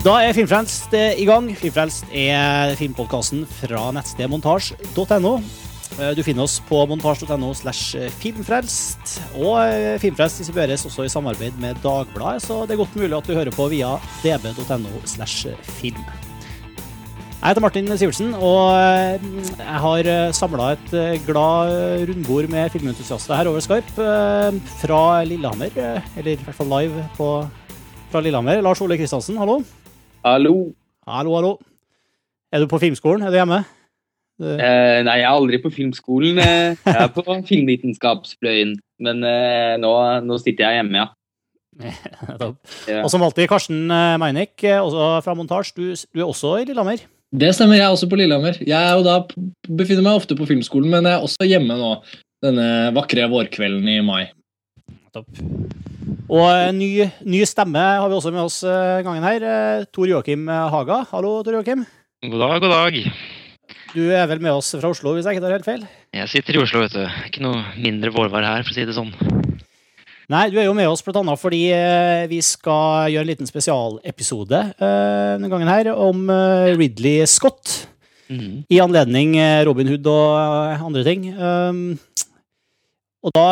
Da er Filmfrelst eh, i gang. Filmfrelst er filmpodkasten fra nettstedet montasj.no. Eh, Du finner oss på montasj.no slash filmfrelst. Og eh, Filmfrelst distribueres også i samarbeid med Dagbladet, så det er godt mulig at du hører på via db.no slash film. Jeg heter Martin Sivertsen, og eh, jeg har samla et eh, glad rundbord med filmentusiaster her over eh, fra Lillehammer. eh, Eller i hvert fall live på, fra Lillehammer. Lars Ole Kristiansen, hallo. Hallo. Hallo, hallo. Er du på filmskolen? Er du hjemme? Du- Eh, nei, jeg er aldri på filmskolen. Eh, jeg er på filmvitenskapsfløyen. Men eh, nå, nå sitter jeg hjemme, ja. Ja. Og som alltid, Karsten Meinek, Meinick, eh, også fra Montasj. Du, du er også i Lillehammer. Det stemmer, jeg er også på Lillehammer. Jeg er jo da, befinner meg ofte på filmskolen, men jeg er også hjemme nå denne vakre vårkvelden i mai. Nettopp. Og ny, ny stemme har vi også med oss eh, gangen her. Eh, Tor Joakim Haga. Hallo, Tor Joakim. God dag, god dag. Du er vel med oss fra Oslo, hvis jeg ikke tar helt feil? Jeg sitter i Oslo, vet du. Ikke noe mindre vårvær her, for å si det sånn. Nei, du er jo med oss annet fordi eh, vi skal gjøre en liten spesialepisode eh, denne gangen her om eh, Ridley Scott. Mm. i anledning eh, Robin Hood og eh, andre ting. Og da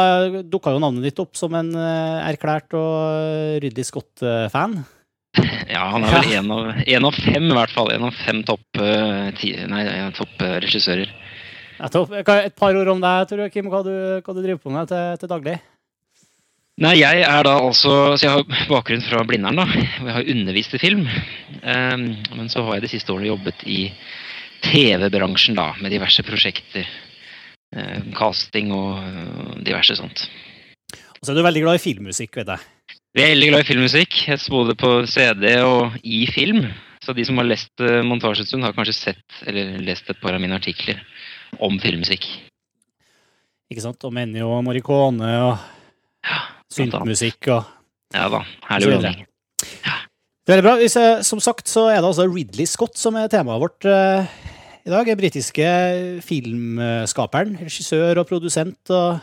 dukka jo navnet ditt opp som en eh, erklært og ryddig Scott-fan. Ja, han er vel en av, en av fem, i hvert fall. Én av fem topp, eh, nei, topp eh. Et par ord om deg, Tor Joakim, hva, du- hva du driver på med til, til daglig. Nei, jeg er da altså Så jeg har bakgrunn fra Blindern, da. Og jeg har undervist i film. Um, men så har jeg de siste årene jobbet i TV-bransjen, da, med diverse prosjekter. Eh, casting og eh, diverse sånt. Og så er du veldig glad i filmmusikk, vet jeg. Vi er veldig glad i filmmusikk, Jeg både på CD og i film. Så de som har lest uh, Montasjestund, har kanskje sett eller lest et par av mine artikler om filmmusikk. Ikke sant? Og Ennio og Morricone og syntmusikk og Ja da, herlig blanding. Det er veldig bra. Som sagt så er det altså Ridley Scott som er temaet vårt eh, i dag. er britiske filmskaperen, regissør og produsent og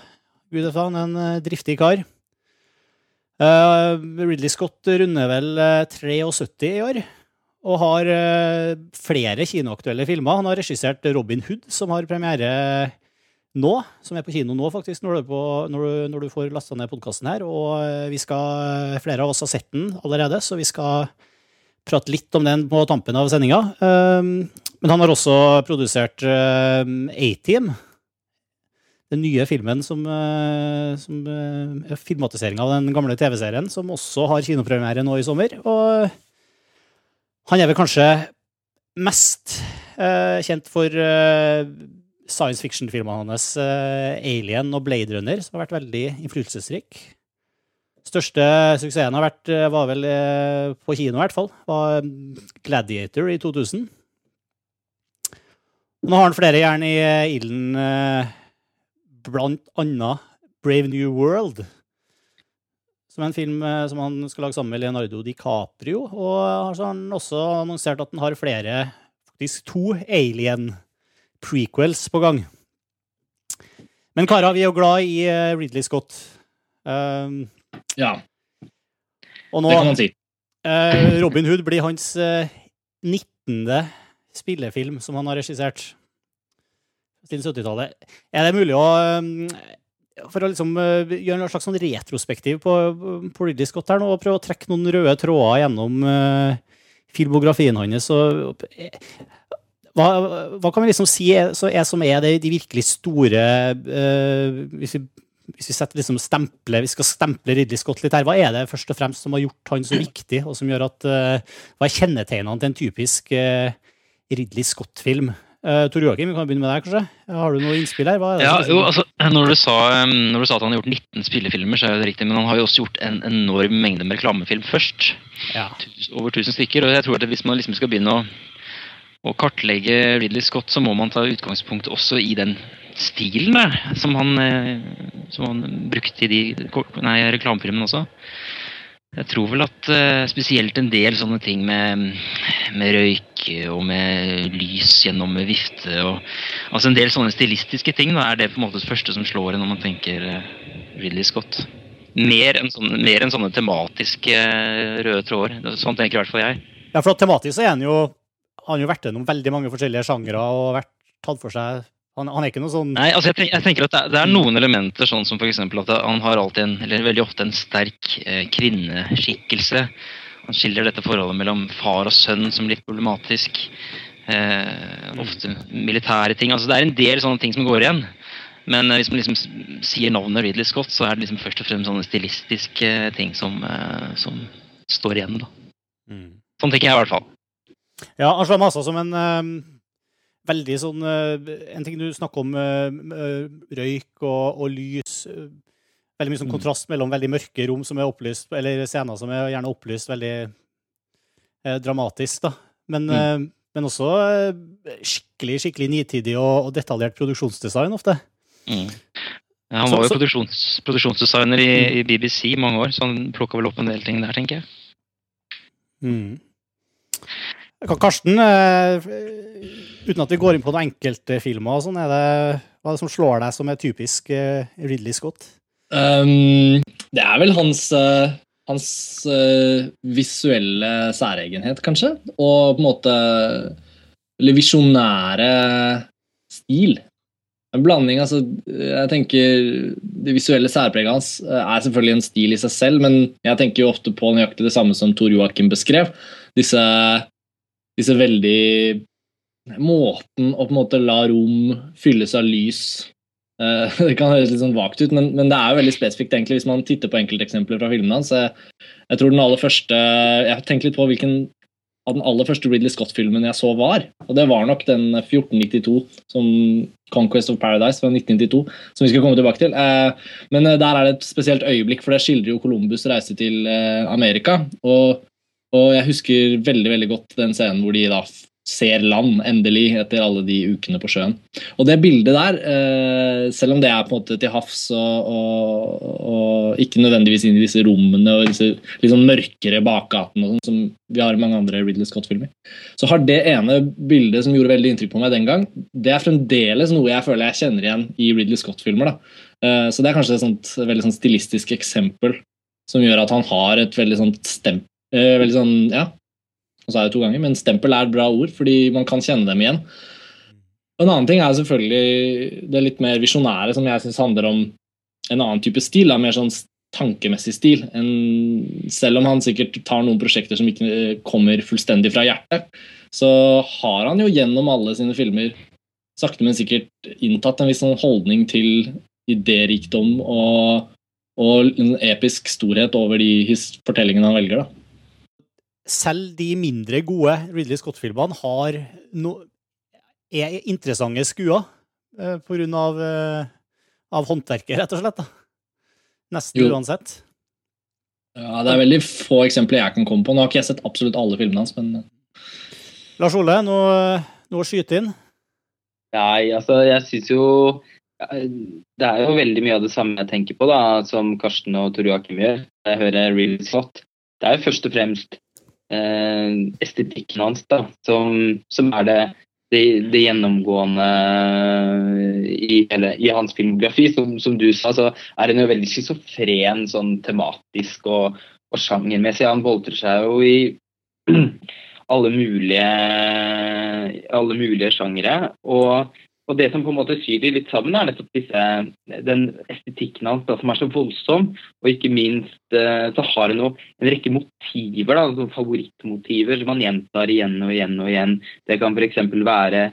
gud faen, en eh, driftig kar. Uh, Ridley Scott runder vel eh, 73 i år, og har eh, flere kinoaktuelle filmer. Han har regissert Robin Hood, som har premiere nå, som er på kino nå, faktisk, når du, på, når du, når du får lasta ned podkasten her. Og eh, vi skal, flere av oss har sett den allerede, så vi skal prate litt om den på tampen av sendinga. Men han har også produsert um, A-Team. Den nye filmen som, uh, som uh, er filmatisering av den gamle TV-serien, som også har kinopremiere nå i sommer. Og han er vel kanskje mest kjent for science fiction-filmene hans Alien og Blade Runner, som har vært veldig innflytelsesrik. Største suksessen har vært, eh, var vel eh, på kino, i hvert fall. Var Gladiator i 2000. Nå har han flere jern i eh, ilden, eh, blant annet Brave New World. Som er en film eh, som han skal lage sammen med Leonardo DiCaprio. Og så har han også annonsert at han har flere, faktisk to Alien-prequels på gang. Men karer, vi er jo glad i Ridley Scott. Um, Ja, og nå det kan man si. Robin Hood blir hans eh, 19. spillefilm som han har regissert siden 70-tallet. Er det mulig å eh, For å liksom eh, gjøre en slags sånn retrospektiv på, på Ridley her nå, og prøve å trekke noen røde tråder gjennom eh, filmografien hans og eh, hva, hva kan vi liksom si er, er, som er det, de virkelig store uh, hvis, vi, hvis vi setter liksom stemple, vi skal stemple Ridley Scott litt her, hva er det først og fremst som har gjort han så viktig, og som gjør at uh, Hva er kjennetegnene til en typisk eh, Ridley Scott-film? Uh, Tor Joakim, vi kan begynne med deg, kanskje? Har du noe innspill her? Er Ja, jo, altså, når du, sa, når du sa at han har gjort 19 spillefilmer, så er det riktig, men han har jo også gjort en enorm mengde med reklamefilm først. ja. Over 1000 stykker. Og jeg tror at hvis man liksom skal begynne å, å kartlegge Ridley Scott, så må man ta utgangspunkt også i den stilen der, som han, eh, som han brukte i de nei, reklamefilmene også. Jeg tror vel at eh, spesielt en del sånne ting med, med røyk og med lys gjennom vifte og Altså en del sånne stilistiske ting da, er det på en måte det første som slår en når man tenker eh, Ridley Scott. Mer enn sånne, mer enn sånne tematiske eh, røde tråder. Sånn tenker i hvert fall jeg. Ja, for at tematisk så er han jo Han jo vært gjennom veldig mange forskjellige sjangre og vært tatt for seg Han, han er ikke noe sånn Nei, altså jeg, tenk, jeg tenker at det er, det er noen elementer, sånn som f.eks. at han har alltid en, eller veldig ofte en sterk eh, kvinneskikkelse. Han skiller dette forholdet mellom far og sønn som litt problematisk. Eh, ofte militære ting. altså Det er en del sånne ting som går igjen. Men eh, hvis man liksom sier navnet Ridley Scott, så er det liksom først og fremst sånne stilistiske ting som, eh, som står igjen. da. Mm. Sånn tenker jeg i hvert fall. Ja, han slår meg altså som en eh, veldig sånn eh, En ting du snakker om, eh, eh, røyk og, og lys. veldig mye sånn Mm. kontrast mellom veldig mørke rom som er opplyst, eller scener som er gjerne opplyst veldig eh, dramatisk, da. Men, eh, men også eh, skikkelig skikkelig nitidig og, og detaljert produksjonsdesign ofte. Mm. Ja, han var jo så- produksjons, produksjonsdesigner i, i BBC mange år, så han plukka vel opp en del ting der, tenker jeg. Mm. Ka- Karsten, eh, uten at vi går inn på noen enkeltfilmer, filmer, sånn, er det, hva er det som slår deg som er typisk eh, Ridley Scott? Um, det er vel hans, eh, hans visuelle særegenhet, kanskje. Og på en måte Eller visjonære stil. En blanding, altså Jeg tenker Det visuelle særpreget hans er selvfølgelig en stil i seg selv, men jeg tenker jo ofte på nøyaktig det samme som Tor Joakim beskrev. Disse, disse veldig Måten å på en måte la rom fylles av lys Eh, Det kan høres litt sånn vagt ut, men, men det er jo veldig spesifikt egentlig hvis man titter på enkelteksempler fra filmene hans. Jeg, jeg tror den aller første Jeg tenker litt på hvilken av den aller første Ridley Scott-filmen jeg så var. Og det var nok den 1492, som Conquest of Paradise fra 1992, som vi skal komme tilbake til. Eh, Men eh, der er det et spesielt øyeblikk, for det skildrer jo Columbus' reise til Amerika. Og, og jeg husker veldig veldig godt den scenen hvor de da ser land, endelig, etter alle de ukene på sjøen. Og det bildet der, eh, selv om det er på en måte til havs og, og, og ikke nødvendigvis inn i disse rommene og disse sånn mørkere bakgatene sånn som vi har i mange andre Ridley Scott-filmer, så har det ene bildet som gjorde veldig inntrykk på meg den gang, det er fremdeles noe jeg føler jeg kjenner igjen i Ridley Scott-filmer. Eh, så det er kanskje et sånt veldig sånt stilistisk eksempel som gjør at han har et veldig sånt stemp... eh, veldig sånn, ja, og så er det to ganger, men stempel er et bra ord, fordi man kan kjenne dem igjen. En annen ting er selvfølgelig det litt mer visjonære, som jeg syns handler om en annen type stil. Da, mer sånn tankemessig stil. En, selv om han sikkert tar noen prosjekter som ikke eh, kommer fullstendig fra hjertet, så har han jo gjennom alle sine filmer sakte, men sikkert inntatt en viss sånn holdning til idérikdom og, og en episk storhet over de fortellingene han velger. da. Selv de mindre gode Ridley Scott-filmene har no, er interessante skuer eh, på grunn av, eh, av håndverket, rett og slett. da. Nesten Jo. uansett. Ja, Det er veldig få eksempler jeg kan komme på. Nå har ikke jeg sett absolutt alle filmene hans, men Lars Ole, nå, nå skyte inn. Nei, altså, jeg syns jo Det er jo veldig mye av det samme jeg tenker på, da, som Karsten og Tor Joakim gjør. Jeg hører Real Scott. Det er jo først og fremst eh, estetikken hans da, som, som er det, det, det gjennomgående i, hele, i hans filmografi. Som, som du sa, så er han jo veldig schizofren sånn tematisk og, og sjangermessig. Han boltrer seg jo i alle mulige, alle mulige sjangere. Og, og det som på en måte syr de litt sammen, er nettopp disse, den estetikken hans som er så voldsom. Og ikke minst eh, så har hun en rekke motiver, da, altså favorittmotiver, som han gjentar igjen og igjen og igjen. Det kan f.eks. være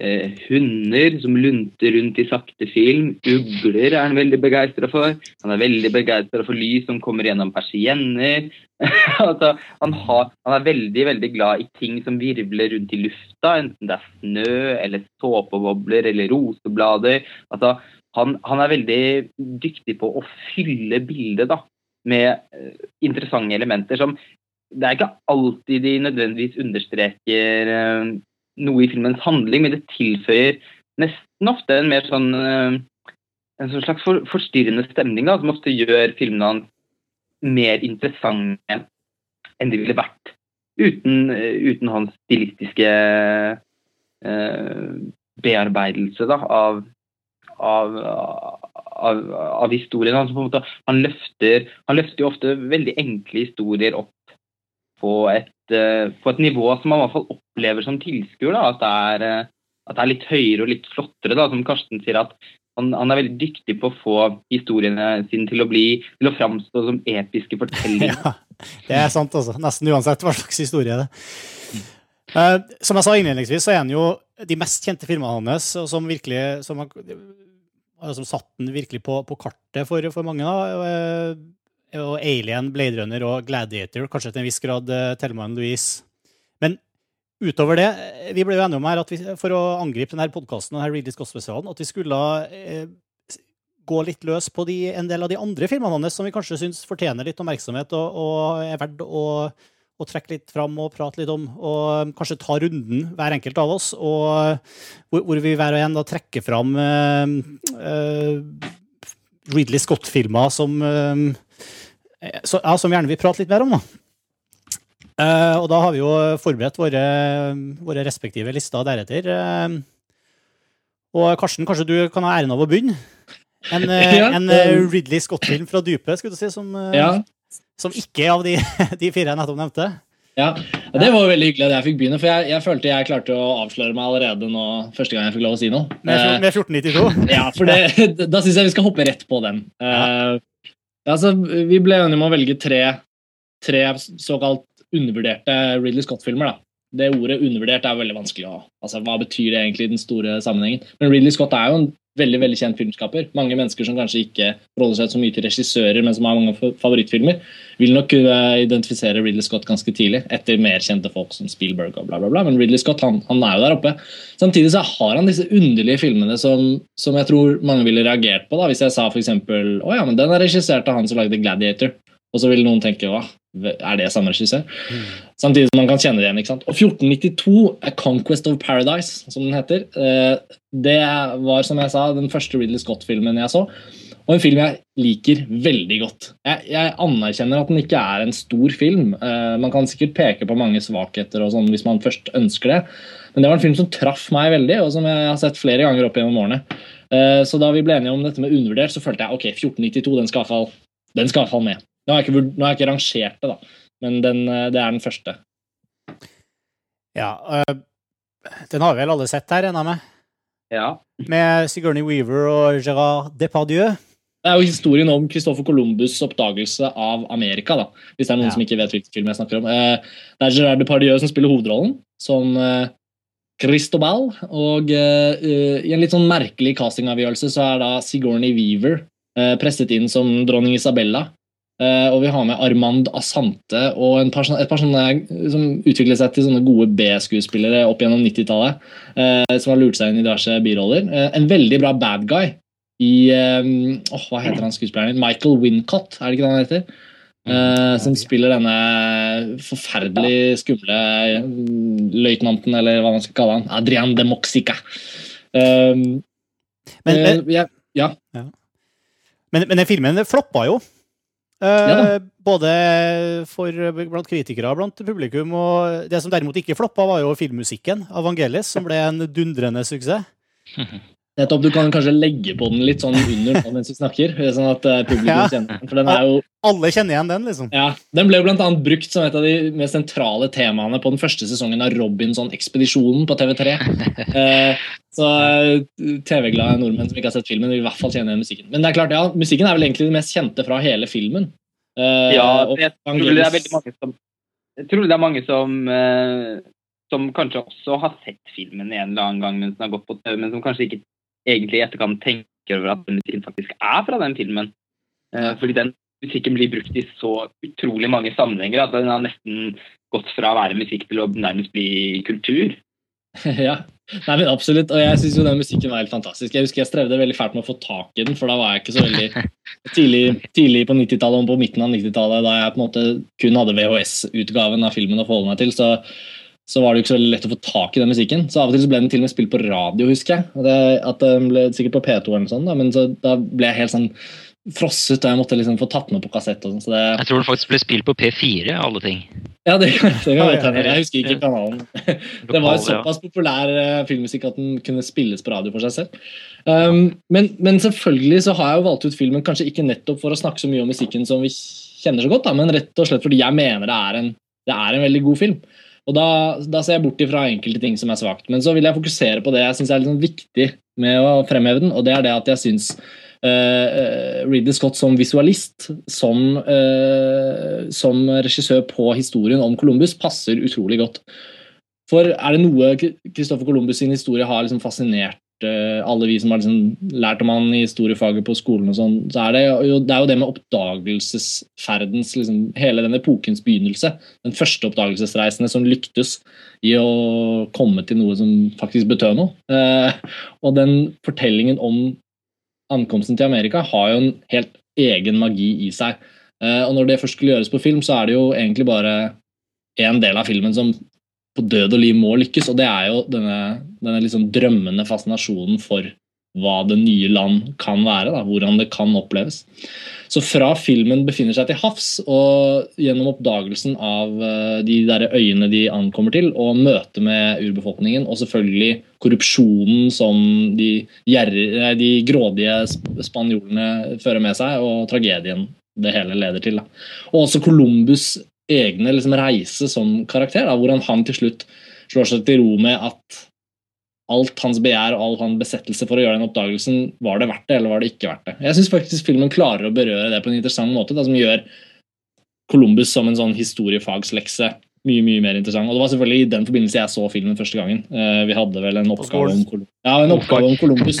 eh, hunder som lunter rundt i sakte film. Ugler er han veldig begeistra for. Han er veldig begeistra for lys som kommer gjennom persienner. altså, han, har, han er veldig veldig glad i ting som virvler rundt i lufta, enten det er snø eller såpebobler eller roseblader. Altså, han, han er veldig dyktig på å fylle bildet da, med eh, interessante elementer som Det er ikke alltid de nødvendigvis understreker eh, noe i filmens handling, men det tilføyer nesten ofte en mer sånn eh, en slags for, forstyrrende stemning da, som ofte gjør filmene hans mer interessante enn de ville vært uten, eh, uten hans stilistiske eh, bearbeidelse da, av, av, av, av historien. Altså, en måte, han, løfter, han løfter ofte veldig enkle historier opp på et, eh, på et nivå som man i hvert fall opplever som tilskuer. At, det er, eh, at det er litt høyere og litt flottere. da, Som Karsten sier, at han, han er veldig dyktig på å få historiene sine til å, bli, til å framstå som episke fortellinger. Ja, det er sant, altså. Nesten uansett hva slags historie det er. Eh, som jeg sa innledningsvis, så er han jo de mest kjente filmene hans, og som virkelig som, som satt den virkelig på, på kartet for, for mange. da, og Alien, Blade Runner og Gladiator, kanskje til en viss grad uh, Thelma Louise. Men utover det, eh, vi ble jo enige om her at vi, for å angripe denne podkasten og denne Ridley Scott-spesialen, at vi skulle eh, gå litt løs på de, en del av de andre filmene hans som vi kanskje syns fortjener litt oppmerksomhet og, og er verdt å, å trekke litt fram og prate litt om. Og kanskje ta runden, hver enkelt av oss, og hvor, vi hver og en da trekker fram eh, eh, Ridley Scott-filmer som, eh, så, ja, som vi gjerne vil prate litt mer om. da. Eh, og da har vi jo forberedt våre, våre respektive lister deretter. Eh, og Karsten, kanskje du kan ha æren av å begynne? En, eh, Ja, en eh, eh, Ridley Scott-film fra dypet, skulle du si, som, eh, Ja, som ikke er av de, de fire jeg nettopp nevnte. ja. Det var jo veldig hyggelig at jeg fikk begynne, for jeg, jeg følte jeg klarte å avsløre meg allerede nå første gang jeg fikk lov å si noe. Med, Eh, med 1492. Ja, for det, da syns jeg vi skal hoppe rett på den. Eh, altså, vi ble enige om å velge tre, tre såkalt undervurderte Ridley Scott-filmer. Det ordet 'undervurdert' er veldig vanskelig å ha. Altså, Hva betyr det egentlig i den store sammenhengen? Men Ridley Scott er jo en veldig veldig kjent filmskaper. Mange mennesker som kanskje ikke forholder seg så mye til regissører, men som har mange favorittfilmer, vil nok kunne identifisere Ridley Scott ganske tidlig, etter mer kjente folk som Spielberg og bla, bla, bla. Men Ridley Scott han, han er jo der oppe. Samtidig så har han disse underlige filmene som, som jeg tror mange ville reagert på. da, Hvis jeg sa f.eks.: Å ja, men den er regissert av han som lagde Gladiator. Og så vil noen tenke hva, er det samme regissør? Samtidig som man kan kjenne det igjen. ikke sant? Og 1492, A Conquest of Paradise, som den heter, eh, det var som jeg sa, den første Ridley Scott-filmen jeg så. Og en film jeg liker veldig godt. Jeg, jeg anerkjenner at den ikke er en stor film. Uh, man kan sikkert peke på mange svakheter og sånn hvis man først ønsker det. Men det var en film som traff meg veldig, og som jeg har sett flere ganger opp gjennom årene. Uh, så da vi ble enige om dette med undervurdert, så følte jeg ok, 1492 den skal fall, den skal i fall med. Nå har jeg ikke, nå har jeg ikke rangert det, da, men den, eh, det er den første. Ja, øh, den har vi vel alle sett her, regner jeg med? Ja. Med Sigourney Weaver og Gérard Depardieu. Det er jo historien om Christopher Columbus' oppdagelse av Amerika. da, Hvis det er noen Ja. som ikke vet hvilken film jeg snakker om. Eh, Det er Gerard Depardieu som spiller hovedrollen, som eh, Cristobal. Og eh, i en litt sånn merkelig castingavgjørelse så er da Sigourney Weaver eh, presset inn som dronning Isabella. Eh, og vi har med Armand Asante og et par sånne som utviklet seg til sånne gode B-skuespillere opp gjennom 90-tallet. Eh, som har lurt seg inn i diverse biroller. En veldig bra bad guy i åh, Hva heter han skuespilleren? din? Michael Wincott, er det ikke det han heter? Uh, som spiller denne forferdelig skumle eh, løytnanten, eller hva man skal kalle han. Adrian de Moxica. Um, Men, eh, men, jeg- ja. men, men den filmen floppa jo. Ja både for, blant kritikere og blant publikum. Og det som derimot ikke floppa, var jo filmmusikken av Vangelis, som ble en dundrende suksess. Nettopp, Du kan kanskje legge på den litt sånn under nå mens vi snakker, sånn at eh, publikum Ja. kjenner den. For den er jo Alle kjenner igjen den, liksom. Ja, Den ble jo blant annet brukt som et av de mest sentrale temaene på den første sesongen av Robinson-ekspedisjonen på TV3. Eh, så eh, TV-glade nordmenn som ikke har sett filmen, vil i hvert fall kjenne igjen musikken. Men det er klart, ja, musikken er vel egentlig det mest kjente fra hele filmen. Eh, Ja, jeg tror det er veldig mange som Jeg tror det er mange som eh, som kanskje også har sett filmen en eller annen gang mens den har gått på TV, men som kanskje ikke egentlig i etterkant tenker over at den musikken faktisk er fra den filmen. Eh, fordi den musikken blir brukt i så utrolig mange sammenhenger at den har nesten gått fra å være musikk til å nærmest bli kultur. ja, Nei, men absolutt. Og jeg syns jo den musikken var helt fantastisk. Jeg husker jeg strevde veldig fælt med å få tak i den, for da var jeg ikke så veldig tidlig, tidlig på 90-tallet og på midten av 90-tallet, da jeg på en måte kun hadde VHS-utgaven av filmen å forholde meg til, så, så var det jo ikke så lett å få tak i den musikken. Så av og til så ble den til og med spilt på radio, husker jeg. Det, at den ble Sikkert på P2 eller noe sånt, da, men så, da ble jeg helt sånn frosset, og jeg måtte liksom få tatt den opp på kassett. og sånn, så det, Jeg tror den faktisk ble spilt på P4, alle ting. ja, det, det kan jeg ja. Jeg husker ikke kanalen. Det var jo såpass populær eh, filmmusikk at den kunne spilles på radio for seg selv. Um, men, men selvfølgelig så har jeg jo valgt ut filmen kanskje ikke nettopp for å snakke så mye om musikken som vi kjenner så godt, da, men rett og slett fordi jeg mener det er en det er en veldig god film. Og da, da ser jeg bort ifra enkelte ting som er svakt. Men så vil jeg fokusere på det jeg syns er sånn viktig med å fremheve den, og det er det at jeg syns uh, Ridley Scott som visualist, som, uh, som regissør på historien om Columbus, passer utrolig godt. For er det noe Christopher Columbus sin historie har liksom fascinert alle vi som har liksom lært om han i historiefaget på skolen, og sånn, så er det, jo, det er jo det med oppdagelsesferdens liksom, Hele den epokens begynnelse. Den første oppdagelsesreisende som lyktes i å komme til noe som faktisk betød noe. Eh, og den fortellingen om ankomsten til Amerika har jo en helt egen magi i seg. Eh, og når det først skulle gjøres på film, så er det jo egentlig bare en del av filmen som på død og liv må lykkes, og det er jo denne, denne liksom drømmende fascinasjonen for hva det nye land kan være, da, hvordan det kan oppleves. Så fra filmen befinner seg til havs, og gjennom oppdagelsen av eh, de der øyene de ankommer til, og møtet med urbefolkningen, og selvfølgelig korrupsjonen som de, gjerre, de grådige spanjolene fører med seg, og tragedien det hele leder til. Da. Og også Columbus egne liksom, reise som karakter, da, hvordan han til slutt slår seg til ro med at alt hans begjær og all hans besettelse for å gjøre den oppdagelsen, var det verdt det, eller var det ikke verdt det? Jeg syns faktisk filmen klarer å berøre det på en interessant måte, da, som gjør Columbus som en sånn historiefagslekse mye mye mer interessant. Og Det var selvfølgelig i den forbindelse jeg så filmen første gangen. Uh, vi hadde vel en oppgave om, Columbus. ja, en oppgave om Columbus.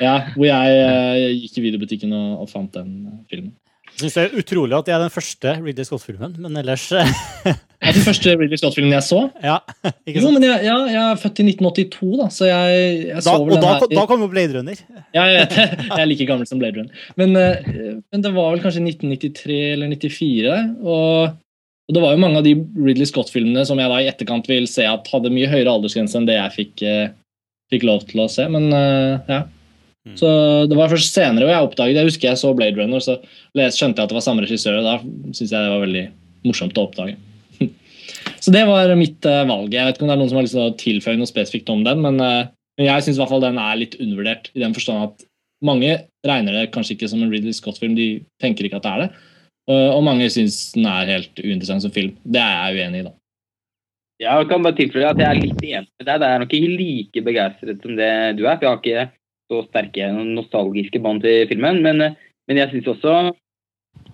Ja, hvor jeg uh, gikk i videobutikken og, og fant den filmen. Syns det er utrolig at det er den første Ridley Scott-filmen, men ellers eh, Er den første Ridley Scott-filmen jeg så? Ja, ikke sant? Jo, men jeg, ja, jeg, er født i 1982, da, så jeg, jeg så vel den da, her da kom jo Blade Runner. Ja, jeg vet det. Jeg er like gammel som Blade Runner. Men, eh, men det var vel kanskje 1993 eller 94, og, og det var jo mange av de Ridley Scott-filmene som jeg da i etterkant vil se at hadde mye høyere aldersgrense enn det jeg fikk, eh, fikk lov til å se, men ja. Mm. Så Det var først senere hvor jeg oppdaget Jeg husker jeg så Blade Runner, så skjønte jeg at det var samme regissør. og Da syntes jeg det var veldig morsomt å oppdage. så det var mitt uh, valg. Jeg vet ikke om det er noen som har lyst til å tilføye noe spesifikt om den, men, uh, men jeg syns den er litt undervurdert. I den forstand at mange regner det kanskje ikke som en Ridley Scott-film, de tenker ikke at det er det. Uh, og mange syns den er helt uinteressant som film. Det er jeg uenig i, da. Jeg kan bare tilføye at jeg er litt enig med deg. Det er nok ikke like begeistret som det du er. for jeg har ikke så sterke nostalgiske bånd til filmen. Men, men jeg syns også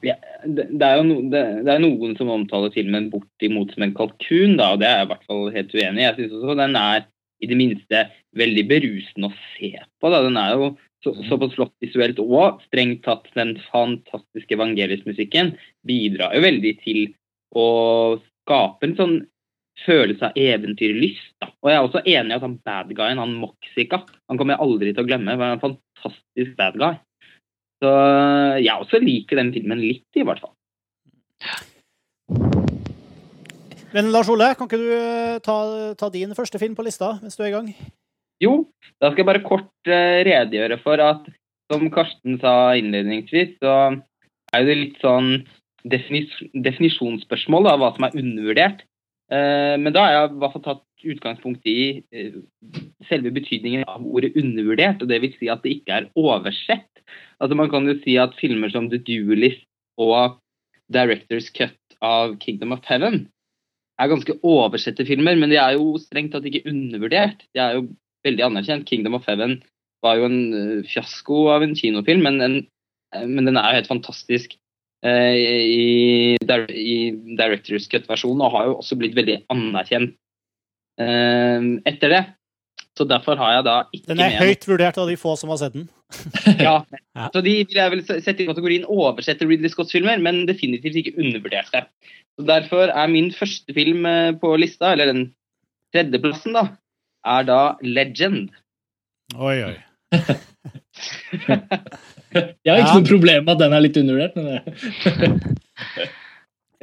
ja, det, det, er jo no, det, det, er noen som omtaler filmen bortimot som en kalkun, da, og det er jeg i hvert fall helt uenig i. Jeg syns også den er i det minste veldig berusende å se på. Da. Den er jo så, såpass flott visuelt og strengt tatt den fantastiske evangelisk-musikken bidrar jo veldig til å skape en sånn følelse av eventyrlyst. Da. Og jeg er også enig i at han bad guyen, han Moxica, han kommer jeg aldri til å glemme. Han er en fantastisk bad guy. Så jeg også liker den filmen litt, i hvert fall. Men Lars Ole, kan ikke du eh, ta, ta, din første film på lista mens du er i gang? Jo, da skal jeg bare kort uh, redegjøre for at som Karsten sa innledningsvis, så er det litt sånn definis definisjonsspørsmål av hva som er undervurdert. Eh, men da har jeg i hvert fall tatt utgangspunkt i eh, selve betydningen av ordet undervurdert, og det vil si at det ikke er oversett. Altså Man kan jo si at filmer som The Duelist og Directors Cut av Kingdom of Heaven er ganske oversette filmer, men de er jo strengt tatt ikke undervurdert. De er jo veldig anerkjent. Kingdom of Heaven var jo en eh, fiasko av en kinofilm, men, en, men den er jo helt fantastisk i, i Directors Cut-versjonen, og har jo også blitt veldig anerkjent eh, etter det. Så derfor har jeg da ikke Den er høyt vurdert av de få som har sett den. ja, så de vil jeg vel sette i kategorien oversette Ridley Scott-filmer, men definitivt ikke undervurderte. Så Derfor er min første film eh, på lista, eller den tredjeplassen, da, er da Legend. Oi, oi. Jeg har ikke ja. noe problem med at den er litt undervurdert. Men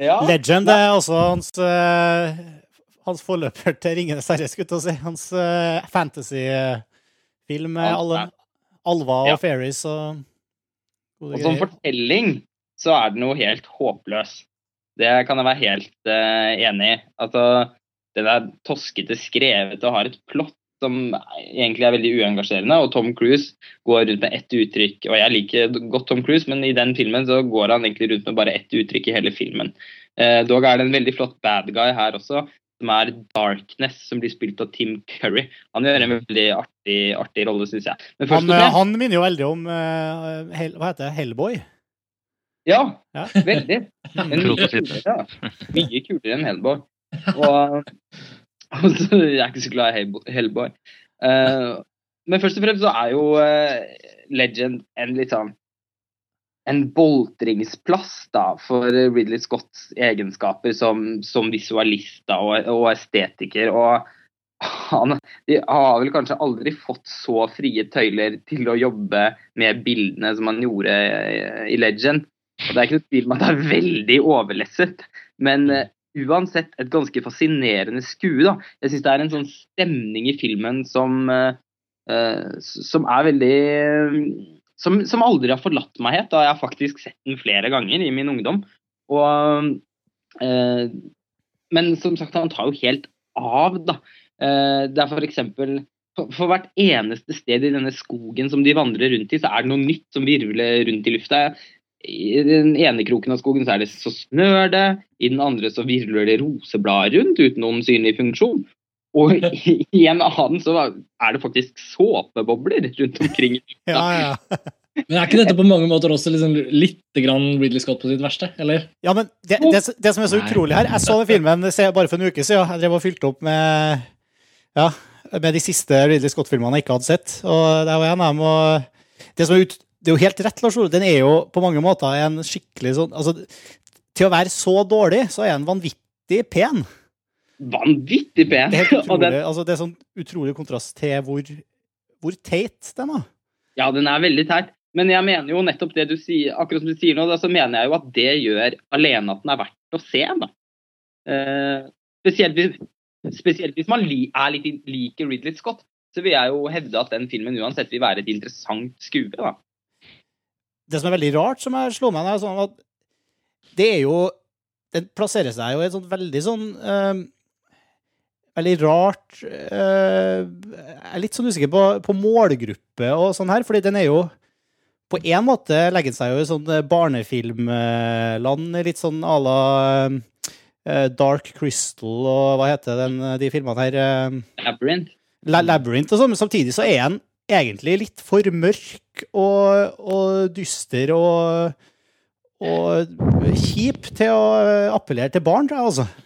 ja. Legend er også hans, uh, hans forløper til 'Ringenes herre', skulle jeg si. Hans uh, fantasyfilm med alle alver og fairies og Og som fortelling så er den jo helt håpløs. Det kan jeg være helt uh, enig i. Altså, den er toskete skrevet og har et plott som egentlig er veldig uengasjerende. Og Tom Cruise går rundt med ett uttrykk. Og jeg liker godt Tom Cruise, men i den filmen så går han egentlig rundt med bare ett uttrykk i hele filmen. Eh, dog er det en veldig flott bad guy her også, som er Darkness, som blir spilt av Tim Curry. Han gjør en veldig artig, artig rolle, syns jeg. Men først Han, eh, han minner jo veldig om uh, Hel, Hva heter det? Hellboy. Ja, Ja. veldig. Men mye ja. Mye kulere enn Hellboy. Og, og så, jeg er ikke så glad i Hellbo- Hellboy. Uh, men først og fremst så er jo uh, Legend en litt sånn en boltringsplass da, for Ridley Scotts egenskaper som, som visualist og, og estetiker. Og han de har vel kanskje aldri fått så frie tøyler til å jobbe med bildene som han gjorde eh, i Legend. Og Det er ikke noe tvil om at det er veldig overlesset, men uansett et ganske fascinerende skue. da. Jeg syns det er en sånn stemning i filmen som, eh, som er veldig som, som aldri har forlatt meg helt. da Jeg har faktisk sett den flere ganger i min ungdom. Og, uh, men som sagt, han tar jo helt av, da. Uh, det er for for, for hvert eneste sted i denne skogen som de vandrer rundt i, så er det noe nytt som virvler rundt i lufta. I den ene kroken av skogen så er det så snør det, i den andre så virvler det roseblader rundt uten noen synlig funksjon. Og i, i en annen så er det faktisk såpebobler rundt omkring. Ja, ja. Men er ikke dette på mange måter også liksom litt grann Ridley Scott på sitt verste? Eller? ja men det, det, det som er så utrolig her Jeg så den filmen bare for en uke siden. Jeg drev og fylte opp med Ja, med de siste Ridley Scott-filmene jeg ikke hadde sett. Og det var en av dem. Og det, som er ut, det er jo helt rett, Lars Ole. Den er jo på mange måter en skikkelig sånn altså, Til å være så dårlig, så er den vanvittig pen. Vanvittig pen! Det er utrolig, den, altså, det er sånn utrolig kontrast til hvor, hvor teit den er. ja, den er veldig teit. Men jeg mener jo nettopp det du sier, akkurat som du sier nå, da, så mener jeg jo at det gjør alene at den er verdt å se. da. Eh, spesielt, hvis, spesielt hvis man li, er litt liker Ridley Scott, så vil jeg jo hevde at den filmen uansett vil være et interessant skue. da. Det som er veldig rart, som jeg slår meg, ned, er sånn at det er jo Den plasserer seg jo i et sånt veldig sånn øh, Veldig rart eh, Jeg er litt sånn usikker på, på målgruppe og sånn her, fordi den er jo På én måte legger den seg jo i sånn eh, barnefilmland, litt sånn à la eh, Dark Crystal og hva heter den, de filmene her? eh, Labyrinth. La- Labyrinth og sånn, men samtidig så er han egentlig litt for mørk og, og dyster og, og kjip til å appellere til barn, tror jeg, altså.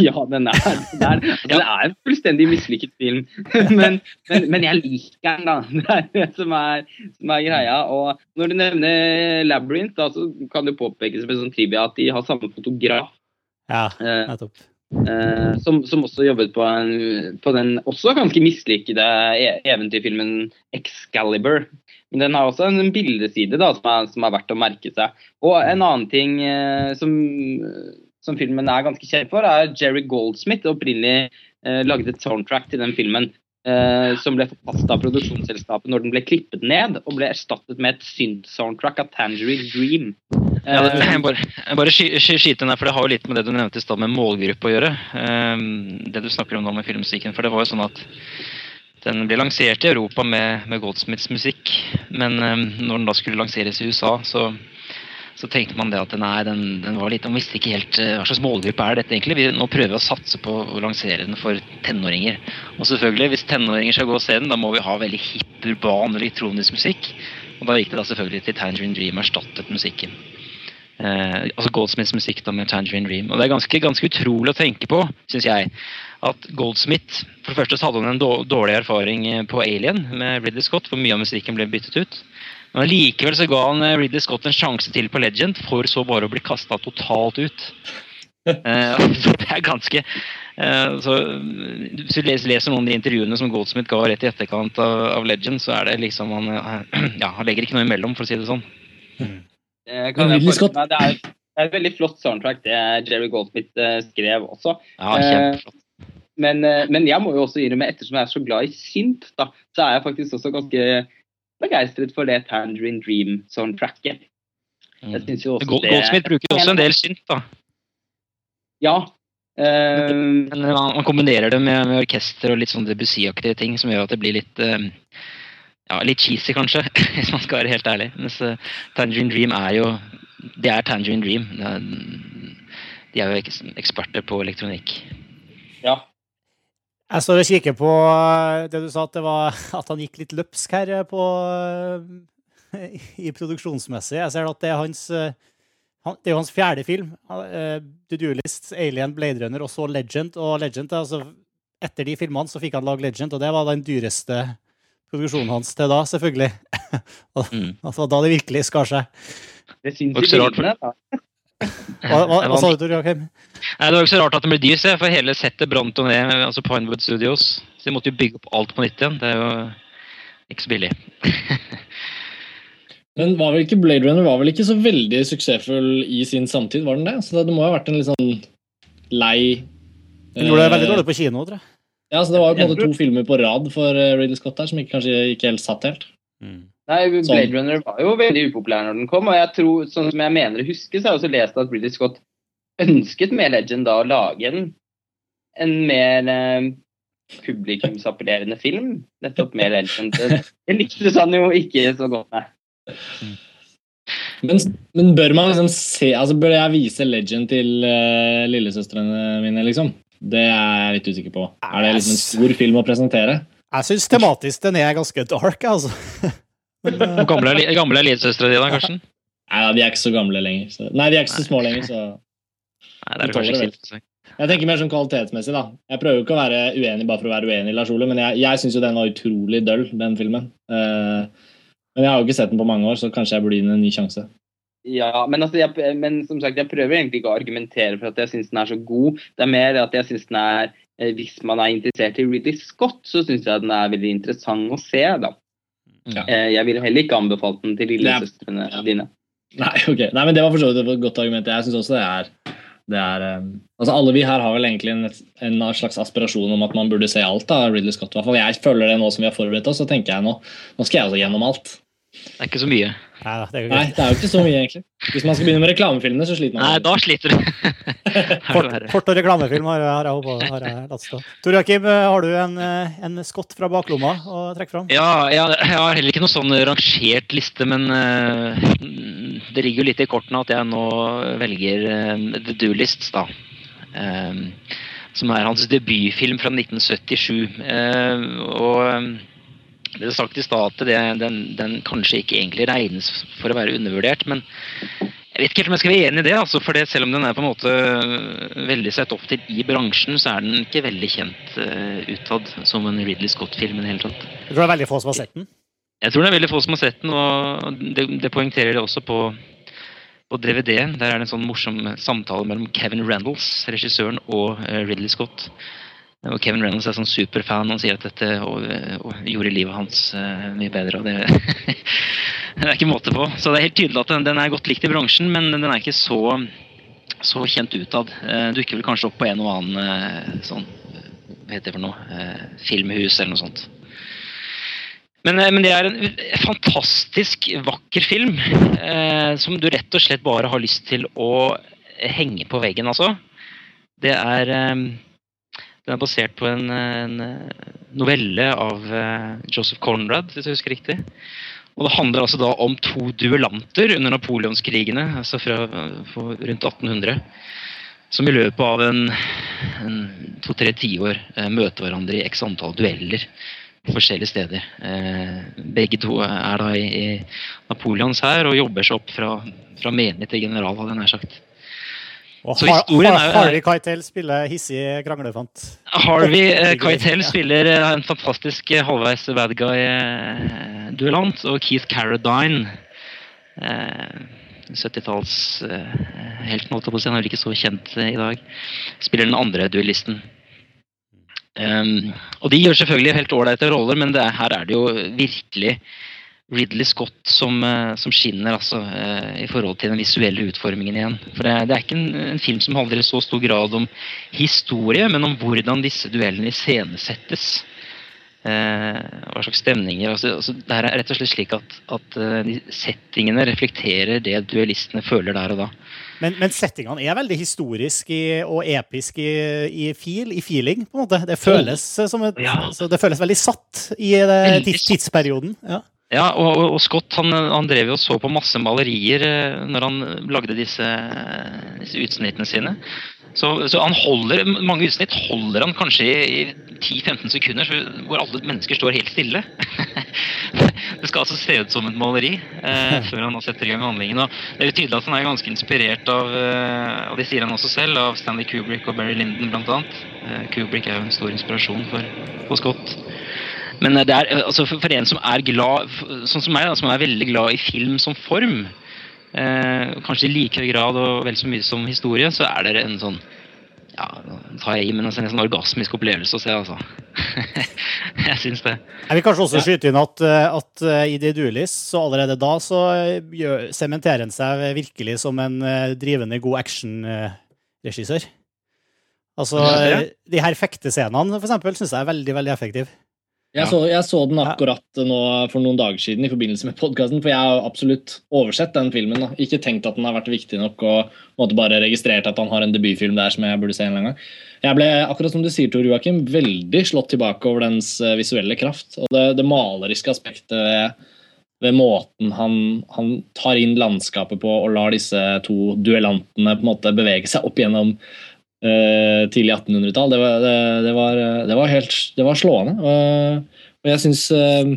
Ja, den er, den er, altså, det er en fullstendig mislykket film. Men, men, men jeg liker den, da. Det er det som er, som er greia. Og når du nevner Labyrinth, da, så kan det påpekes med sånn trivia at de har samme fotograf. Ja, Eh, nettopp. eh, som, som også jobbet på, en, på den også ganske mislykkede e- eventyrfilmen Excalibur. Men den har også en bildeside da, som, er, som er verdt å merke seg. Og en annen ting uh, som, som filmen er ganske kjent for, er Jerry Goldsmith opprinnelig uh, lagde et soundtrack til den filmen. som ble forkasta av produksjonsselskapet når den ble klippet ned, og ble erstattet med et synt-soundtrack av Tangerine Dream. Ja, det, Eh, jeg bare, jeg bare sky- sky- skyte inn her, for det har jo litt med det du nevnte i stad, med målgruppe å gjøre. Ehm, det du snakker om nå med filmmusikken. For det var jo sånn at den ble lansert i Europa med, med Goldsmiths musikk, men ehm, når den da skulle lanseres i USA, så, så tenkte man det at nei, den, den var litt, man visste ikke helt eh, hva slags målgruppe er dette egentlig. Vi nå prøver vi å satse på å lansere den for tenåringer. Og selvfølgelig, hvis tenåringer skal gå og se den, da må vi ha veldig hipp, urban elektronisk musikk. Og da gikk det da selvfølgelig til Tangerine Dream erstattet musikken. Eh, altså Goldsmiths musikk da med Tangerine Dream. Og det er ganske, ganske utrolig å tenke på, syns jeg, at Goldsmith For det første hadde han en dårlig erfaring eh, på Alien med Ridley Scott, hvor mye av musikken ble byttet ut. Men likevel så ga han eh, Ridley Scott en sjanse til på Legend, for så bare å bli kasta totalt ut. Eh, så det er ganske eh, så, Hvis du leser, leser noen av de intervjuene som Goldsmith ga rett i etterkant av, av Legend, så er det liksom han, eh, ja, legger ikke noe imellom, for å si det sånn. Det kan jeg Ridley. Det er, det er et veldig flott soundtrack det Jerry Goldsmith eh, skrev også. Ja, Eh. Men, eh, men jeg må jo også innrømme, ettersom jeg er så glad i synt, da, så er jeg faktisk også ganske begeistret for det Tangerine Dream-soundtracket. Jeg Mm. synes jo også Gold, det Goldsmith bruker også en del synt, da. Ja. Um, man, kombinerer det med, med orkester og litt sånn Debussy-aktige ting som gjør at det blir litt eh, ja, litt cheesy, kanskje, hvis man skal være helt ærlig. Mens eh, Tangerine Dream er jo Det er Tangerine Dream. De er jo eksperter på elektronikk. Ja. Jeg står og kikker på eh, det du sa, at, det var, at han gikk litt løpsk her eh, på i produksjonsmessig. Jeg ser at det er hans Det er jo hans fjerde film. The Duelist, Alien, Blade Runner og så Legend. Og Legend, altså Etter de filmene så fikk han lage Legend, og det var den dyreste produksjonen hans til da, selvfølgelig. Og- Mm. altså, da det virkelig skar seg. Det syns i rart, bildene. da. Hva, hva, hva sa du, Tor Joakim? Det var ikke så rart at den ble dyr, se, for hele settet brant jo ned, altså Pinewood Studios. Så de måtte jo bygge opp alt på nytt igjen. Det er jo ikke så billig. Men var vel ikke Blade Runner var vel ikke så veldig suksessfull i sin samtid, var den det? Så det må ha vært en litt sånn lei Den gjorde det veldig eh, dårlig på kino, tror jeg. Ja, så Det var jo på en måte to filmer på rad for eh, Ridley Scott der som ikke, kanskje ikke helt satt helt. Nei, Sånn. Blade Runner var jo veldig upopulær når den kom, og jeg tror, sånn som jeg mener å huske, så har jeg også lest at Ridley Scott ønsket med Legend da å lage en, en mer eh, publikumsappellerende film, nettopp med Legend. Det, det lyktes han jo ikke så godt med. Men, men bør man liksom se altså Bør jeg vise Legend til uh, lillesøstrene mine, liksom? Det er jeg litt usikker på. Er det liksom en stor film å presentere? Jeg syns tematisk den er ganske dark, altså. Men, uh... Gamle er, gamle er lillesøstera di, da, Karsten? Nei, ja, De er ikke så gamle lenger. Så. Nei, de er ikke så små lenger. så... Nei, det er det kanskje ikke Jeg tenker mer sånn kvalitetsmessig, da. Jeg prøver jo ikke å være uenig bare for å være uenig, Lars Ole, men jeg, jeg syns jo den var utrolig døll, den filmen. Uh, men jeg har jo ikke sett den på mange år, så kanskje jeg burde gi den en ny sjanse. Ja, men, altså, jeg, men som sagt, jeg prøver egentlig ikke å argumentere for at jeg syns den er så god. Det er mer at jeg syns den er eh, Hvis man er interessert i Ridley Scott, så syns jeg den er veldig interessant å se, da. Ja. Eh, Jeg ville heller ikke anbefalt den til lillesøstrene ja. dine. Nei, ok. Nei, men Det var for så vidt et godt argument. Jeg syns også det er, det er eh, altså Alle vi her har vel egentlig en, en slags aspirasjon om at man burde se alt av Ridley Scott. i hvert fall. Jeg føler det nå som vi har forberedt oss, så tenker jeg nå nå skal jeg også gjennom alt. Det er ikke så mye. Nei det er Nei, det er jo ikke så mye, egentlig. Hvis man skal begynne med reklamefilmene, så sliter man. Nei, da sliter du. Kort, kort og reklamefilm har, har jeg, håpet- har jeg latt stå. Tor Joakim, eh, har du en, eh, en skott fra baklomma å trekke fram? Ja, jeg, jeg har heller ikke noe sånn rangert liste, men uh, det ligger jo litt i kortene at jeg nå velger uh, The Duelists, da. Um, som er hans debutfilm fra 1977. Uh, og det er sagt i stad at det, den, den kanskje ikke egentlig regnes for å være undervurdert, men jeg vet ikke helt om jeg skal være enig i det. Altså, for det, selv om den er på en måte øh, veldig sett opp til i bransjen, så er den ikke veldig kjent uh, utad som en Ridley Scott-film i det hele tatt. Jeg tror det er veldig få som har sett den. Jeg tror det er veldig få som har sett den, og det, det poengterer det også på, på DVD. Der er det en sånn morsom samtale mellom Kevin Reynolds, regissøren, og eh, Ridley Scott. Og Kevin Reynolds er sånn superfan. Han sier at dette og, og gjorde livet hans uh, mye bedre. og det, det er ikke måte på. Så det er helt tydelig at den, den er godt likt i bransjen, men den er ikke så, så kjent utad. Uh, dukker vel kanskje opp på en og annen uh, sånn Hva heter det for noe? Filmhus eller noe sånt. Men, men det er en fantastisk vakker film, som du rett og slett bare har lyst til å henge på veggen, altså. Det er Den er basert på en, en novelle av eh, Joseph Conrad, hvis jeg husker riktig. Og det handler altså da om to duellanter under napoleonskrigene, altså fra rundt 1800, som i løpet av en, en to-tre tiår eh, møter hverandre i x antall dueller på forskjellige steder. Eh, begge to er da i Napoleons hær og jobber seg opp fra, fra menig til general, hadde jeg nær sagt. Og Så historien er- Harvey Keitel spiller hissig kranglefant. Harvey eh. Keitel spiller eh, en fantastisk eh, halvveis bad guy-duellant, og Keith Carradine eh, 70-tallshelten, holdt jeg på å si, han er vel ikke så kjent eh, i dag, spiller den andre duellisten. Um, og de gjør selvfølgelig helt ålreite roller, men det er, her er det jo virkelig Ridley Scott som, eh, som skinner altså, eh, i forhold til den visuelle utformingen igjen. For det, det er ikke en, en film som handler i så stor grad om historie, men om hvordan disse duellene iscenesettes. Eh, hva slags stemninger. Altså, altså, det er rett og slett slik at, at eh, de settingene reflekterer det duellistene føler der og da. Men, men settingene er veldig historiske og episke i, i feel, i feeling, på en måte. Det føles, som et, Ja. det føles veldig satt i det, tids, tidsperioden. Ja. Ja, og, og- Scott han, han drev jo og så på masse malerier eh, når han lagde disse, disse utsnittene sine. Så, så han holder, mange utsnitt holder han kanskje i, i 10-15 sekunder, så, hvor alle mennesker står helt stille. det skal altså se ut som et maleri eh, før han setter i gang handlingen. Og det er jo tydelig at han er ganske inspirert av, eh, og det sier han også selv, av Stanley Kubrick og Barry Lyndon bl.a. Eh, Kubrick er jo en stor inspirasjon for, for Scott. Men eh, det er, eh, altså for, for en som er glad, sånn som meg, da, som er veldig glad i film som form, eh, kanskje i like grad og vel så mye som historie, så er det en sånn ja, tar jeg i, men altså en sånn orgasmisk opplevelse å se, altså. jeg syns det. Jeg vil kanskje også skyte inn at, eh, at i The Duelist, så allerede da så sementerer han seg virkelig som en drivende god actionregissør. Altså, Ja, ja. de her fektescenene, for eksempel, syns jeg er veldig, veldig effektive. Jeg, Ja. så, jeg så den akkurat nå for noen dager siden i forbindelse med podkasten, for jeg har absolutt oversett den filmen. Da. Ikke tenkt at den har vært viktig nok, og måtte bare registrert at han har en debutfilm der som jeg burde se en eller annen gang. Jeg ble, akkurat som du sier, Tor Joakim, veldig slått tilbake over dens eh, visuelle kraft. Og det, det maleriske aspektet ved, ved måten han, han tar inn landskapet på og lar disse to duellantene på en måte bevege seg opp gjennom eh, tidlig 1800-tall. Det, var- det, det, det var helt det var slående. Og, og jeg syns uh,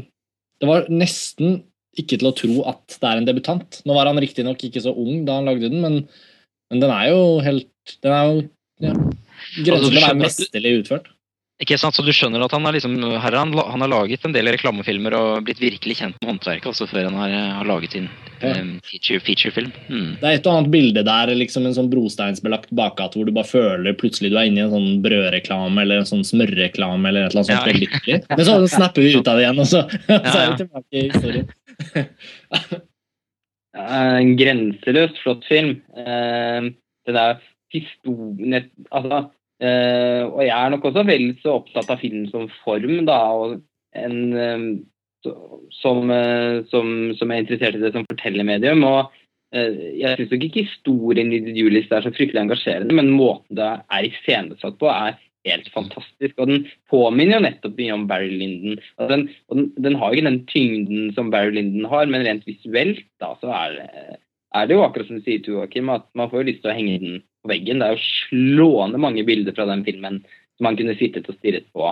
Det var nesten ikke til å tro at det er en debutant. Nå var han riktignok ikke så ung da han lagde den, men, men den er jo helt Den er jo ja, Altså, til å være mesterlig utført. Ikke sant, så du skjønner at han har, liksom, her han, han har laget en del reklamefilmer og blitt virkelig kjent med håndverket også før han har, har laget sin Ja. eh, feature, featurefilm. Mm. Det er et og annet bilde der, liksom en sånn brosteinsbelagt bakgate hvor du bare føler plutselig du er inne i en sånn brødreklame eller en sånn smørreklame eller et eller annet sånt Ja. Men så snapper vi ut av det igjen, og så, så er vi tilbake i historien. Ja, En grenseløst flott film. Uh, den er historien Altså eh, Og jeg er nok også vel så opptatt av film som form, da, og en eh, som, eh, som, som er interessert i det som fortellermedium. Og eh, jeg syns ikke historien i Duelist er så fryktelig engasjerende, men måten det er iscenesatt på, er helt fantastisk. Og den påminner jo nettopp mye om Barry Lyndon. Og den, og den, den har jo ikke den tyngden som Barry Lyndon har, men rent visuelt da, så er er det jo akkurat som du sier, Joakim, at man får jo lyst til å henge den på veggen. Det er jo slående mange bilder fra den filmen som han kunne sittet og stirret på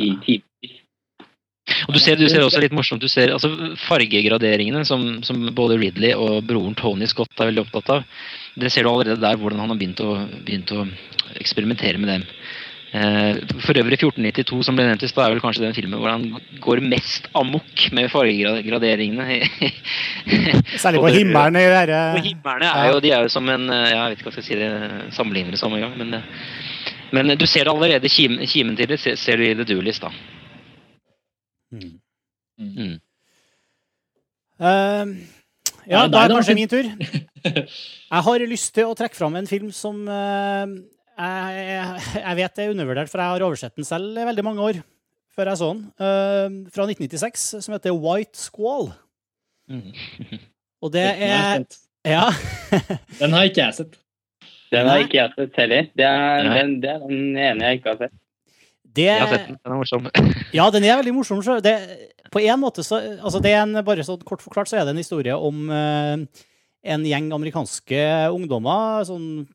i timevis. Og du ser, du ser også litt morsomt, du ser altså, fargegraderingene som, som både Ridley og broren Tony Scott er veldig opptatt av. Det ser du allerede der hvordan han har begynt å, begynt å eksperimentere med dem. Eh, For øvrig 1492, som ble nevnt i stad, er vel kanskje den filmen hvor han går mest amok med fargegraderingene. Særlig på himmelen i det Og derre er jo, de er jo som en eh, Jeg vet ikke hva jeg skal si det sammenligner det samme gang, men, eh, men du ser det allerede. kimen, kimen til det ser, ser du i The Duelist, da. Mm. Mm. Uh, Ja, ja, da er er det kanskje min tur. Jeg har lyst til å trekke fram en film som eh, jeg, jeg vet er undervurdert, for jeg har oversett den selv i veldig mange år før jeg så den. Uh, fra 1996, som heter White Squall. Mm. Og det er. Ja. Den har ikke jeg sett. Den har ikke jeg sett heller. Det er, den, det er den ene jeg ikke har sett. Det, Jeg har sett den. Den er morsom. Ja, den er veldig morsom. så Det, på en måte så, altså det er en, bare så kort forklart så er det en historie om uh, en gjeng amerikanske ungdommer, sånn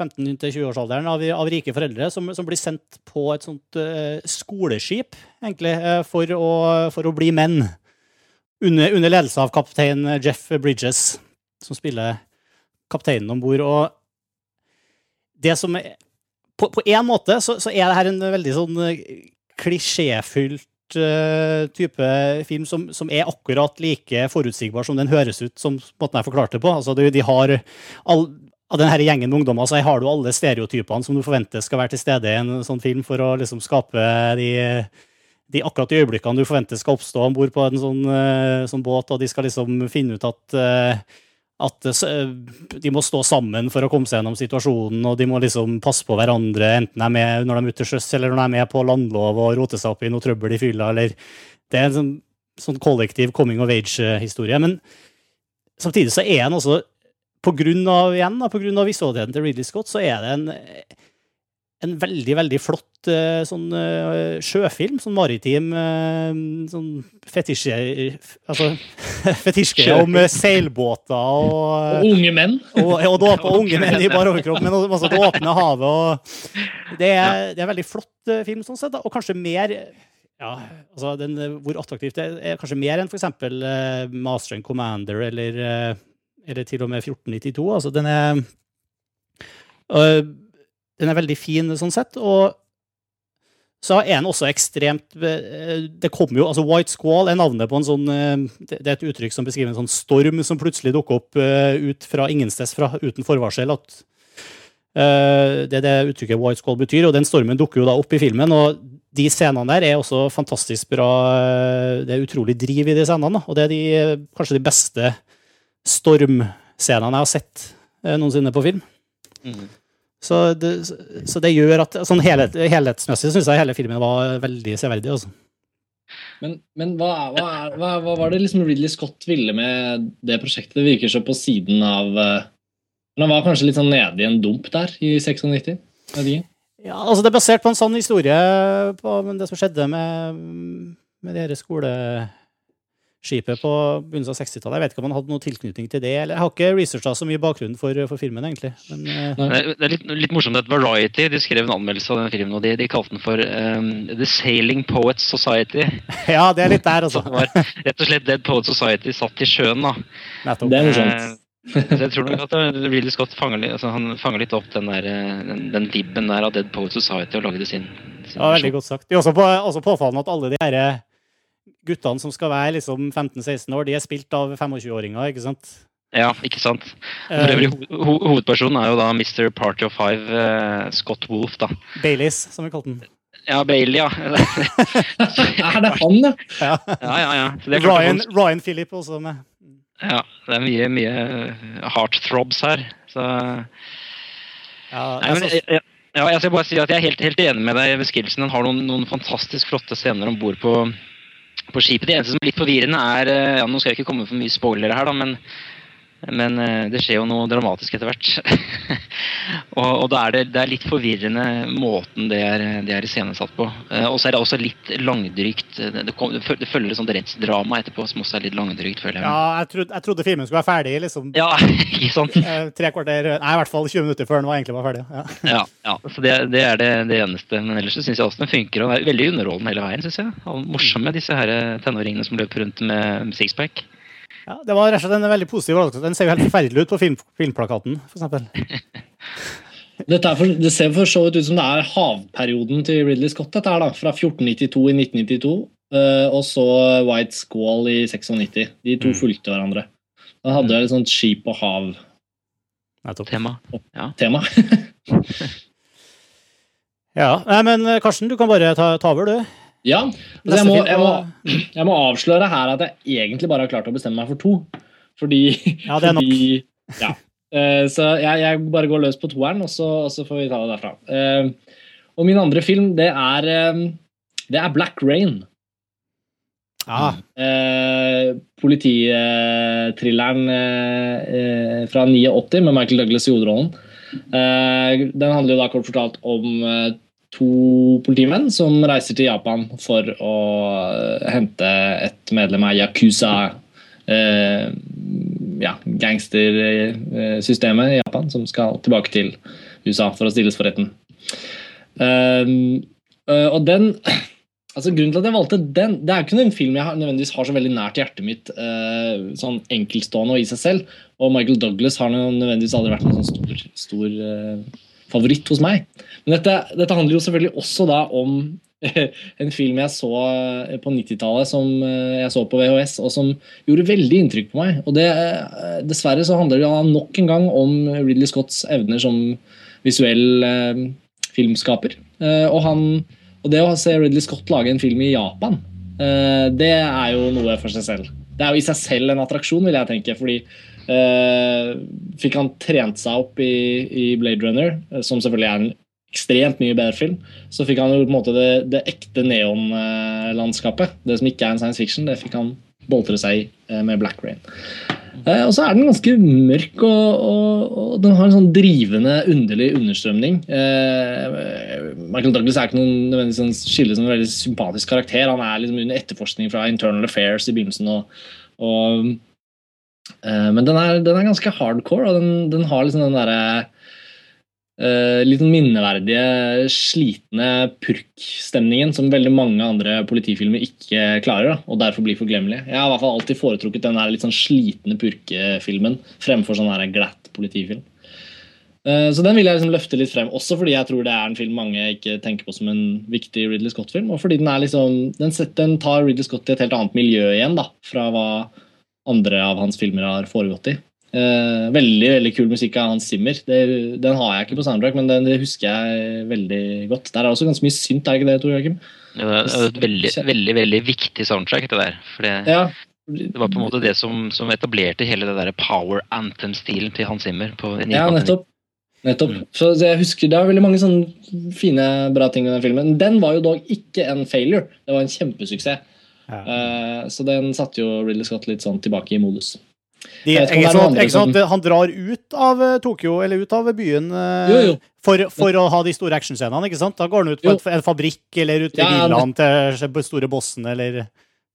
15-20-årsalderen, av, av rike foreldre, som, som blir sendt på et sånt uh, skoleskip, egentlig, uh, for, å, for å bli menn. Under, under ledelse av kaptein Jeff Bridges, som spiller kapteinen om bord. Og det som er på, én måte så, så er det her en veldig sånn eh, klisjéfylt uh, type film som, som er akkurat like forutsigbar som den høres ut som måten jeg forklarte på. Altså, de, de har all, av denne gjengen med ungdommer så har du alle stereotypene som du forventer skal være til stede i en sånn film for å liksom skape de, de akkurat de øyeblikkene du forventer skal oppstå om bord på en sånn, eh, sånn båt, og de skal liksom finne ut at eh, at eh, de må stå sammen for å komme seg gjennom situasjonen, og de må liksom passe på hverandre, enten de er med når de er ute til sjøs, eller når de er med på landlov og roter seg opp i noe trøbbel i fylla, eller Det er en sånn, sånn kollektiv coming of age-historie. Men samtidig så er den også, på grunn av, igjen, da, på grunn av visualiteten til Ridley Scott, så er det en en veldig, veldig flott eh, sånn eh, sjøfilm. Sånn maritim eh, sånn fetisje... Altså fetisjgreie om seilbåter og, Og unge menn. og, og det åpne, unge menn i bar overkropp, men også det åpne havet. Og det, er, det er en veldig flott film, sånn sett, da. og kanskje mer ja, altså den, Hvor attraktivt det er, er kanskje mer enn f.eks. Uh, Master and Commander eller, eller til og med 1492. Altså, den er øh, Den er veldig fin sånn sett, og så er den også ekstremt eh, Det kommer jo, altså White Squall er navnet på en sånn eh, Det er et uttrykk som beskriver en sånn storm som plutselig dukker opp eh, ut fra ingensteds, fra, uten forvarsel. at Det er det uttrykket White Squall betyr, og den stormen dukker jo da opp i filmen. og de scenene der er også fantastisk bra. Det er utrolig driv i de scenene. Og det er de, kanskje de beste stormscenene jeg har sett eh, noensinne på film. Mm. Så det, så det gjør at sånn helhet, Helhetsmessig syns jeg hele filmen var veldig severdig. Altså. Men, men hva, er- hva, er- hva, hva var det liksom Ridley Scott ville med det prosjektet? Det virker så på siden av eh, Men han var kanskje litt sånn nede i en dump der i 96? Jeg vet ikke. Ja, altså Det er basert på en sann historie, på det som skjedde med, med det her skoleskipet på begynnelsen av 60-tallet. Jeg vet ikke om han hadde noen tilknytning til det. eller Jeg har ikke researcha så mye bakgrunn for, for filmen, egentlig. Men, eh, Det er- litt, litt morsomt at Variety de skrev en anmeldelse av den filmen, og de, de kalte den for um, The Sailing Poets Society. ja, det er litt der, Så altså. det var rett og slett Dead Poets Society satt i sjøen. da. Nettopp. Det er morsomt. Eh, Så jeg tror nok at eh, Ridley Scott fanger, altså, han fanger litt opp den, der, den, den vibben der av Dead Poets Society og lagde sin, sin Ja, veldig godt sagt. Det er også, på, også påfallende at alle de her guttene som skal være liksom 15-16 år, de er spilt av 25-åringer, ikke sant? Ja, ikke sant. For øvrig, ho ho hovedpersonen er jo da Mr. Party of Five, eh, Scott Wolf, da. Baileys, som vi kalte den. Ja, Bailey, ja. Er det han, ja? Ja. ja, ja, ja. Så det er Ryan, Ryan Philip også med. Ja, det er mye, mye heartthrobs her. Så Ja, Nei, men, altså, jeg, ja, jeg skal bare si at jeg er helt, helt enig med deg i beskrivelsen. Den har noen, noen fantastisk flotte scener om bord på, på skipet. Det eneste som er litt forvirrende, er eh, ja, Nå skal jeg ikke komme for mye spoilere her, da, men, men eh, det skjer jo noe dramatisk etter hvert. og og da er det, det er litt forvirrende måten det er, det er iscenesatt på. Eh, Og så er det også litt langdrygt. Det, det, kom, det følger et sånt rettsdrama etterpå som også er litt langdrygt, føler jeg. ja, jeg, trodde, jeg trodde filmen skulle være ferdig liksom Ja, ikke sant? eh, tre kvarter Nei, i hvert fall 20 minutter før den var egentlig var ferdig. Ja. Ja, ja. så det, det er det, det eneste. Men ellers så syns jeg også den funker. og er Veldig underholdende hele veien, syns jeg. Og morsomme, disse her tenåringene som løper rundt med sixpack. Ja, det var rett og slett en veldig positiv overraskelse. Den ser jo helt forferdelig ut på film, filmplakaten, for eksempel. Dette er for, det ser for så vidt ut som det er havperioden til Ridley Scott, dette her da, fra 1492 i 1992, eh, og så White Squall i 96. De to Mm. fulgte hverandre. Da hadde jeg et sånt skip og hav-tema. Nettopp. Ja, nei, men eh, Karsten, du kan bare ta, ta over, du. Ja, altså jeg, må, jeg, må, jeg må avsløre her at jeg egentlig bare har klart å bestemme meg for to. Fordi Ja, det er nok. fordi, ja. Eh, Så jeg, jeg bare går løs på toeren, og så, og så får vi ta det derfra. Eh, Og min andre film, det er, eh, det er Black Rain. Eh, Politithrilleren eh, eh, fra 89 med Michael Douglas i hovedrollen. Eh, den handler jo da kort fortalt om to politimenn som reiser til Japan for å eh, hente et medlem av Yakuza. Eh, ja, gangstersystemet i Japan, som skal tilbake til USA for å stilles for retten. Eh, og den Altså Grunnen til at jeg valgte den Det er ikke en film jeg har, nødvendigvis har så veldig nært hjertet mitt eh, sånn enkeltstående og i seg selv. Og Michael Douglas har nødvendigvis aldri vært noen sånn stor, stor favoritt hos meg. Men dette, dette handler jo selvfølgelig også da om en film jeg så eh, på 90-tallet som eh, jeg så på VHS, og som gjorde veldig inntrykk på meg. Og det, eh, Dessverre så handler det nok en gang om Ridley Scotts evner som visuell eh, filmskaper. Eh, og han og det å se Ridley Scott lage en film i Japan, eh, det er jo noe for seg selv. Det er jo i seg selv en attraksjon, vil jeg tenke. fordi fikk han trent seg opp i, i Blade Runner, eh, som selvfølgelig er en ekstremt mye bedre film, så fikk han jo på en måte det, det ekte neonlandskapet. Det som ikke er en science fiction, det fikk han boltre seg i eh, med Black Rain. Eh, og så er den ganske mørk, og, og, og den har en sånn drivende, underlig understrømning. Eh, Michael Douglas er ikke noen nødvendigvis en skille som en veldig sympatisk karakter. Han er liksom under etterforskning fra Internal Affairs i begynnelsen. og, og eh, Men den er, den er, ganske hardcore, og den, den har liksom den derre Uh, litt sånn minneverdige, slitne purkstemningen som veldig mange andre politifilmer ikke klarer. Da, og derfor blir forglemmelige. Jeg har i hvert fall alltid foretrukket den der litt sånn slitne purkefilmen fremfor sånn der glatt politifilm. Uh, så den vil jeg liksom løfte litt frem, også fordi jeg tror det er en film mange ikke tenker på som en viktig Ridley Scott-film. Og fordi den er liksom den, den, tar Ridley Scott til et helt annet miljø igjen da, fra hva andre av hans filmer har foregått i. Uh, veldig veldig kul musikk av Hans Zimmer. Det, den har jeg ikke på soundtrack, men den, det husker jeg veldig godt. Der er også ganske mye synt, er det ikke det, Tor Joakim? Ja, det er et veldig, veldig veldig viktig soundtrack, det der. For det, ja. det var på en måte det som, som etablerte hele det der power anthem-stilen til Hans Zimmer. På, ja, nettopp. nettopp. Så jeg husker Det er veldig mange sånne fine, bra ting i den filmen. Den var jo dog ikke en failure. Det var en kjempesuksess. Ja. Uh, så den satte jo Ridley Scott litt sånn tilbake i modus. De, ikke sånn, ikke sånn at han drar ut av eh, Tokyo, eller ut av byen, uh, jo, jo. For, for, å ha de store actionscenene. ikke sant? Da går han ut på et, en fabrikk, eller ut i ja, villaen til store bossen, eller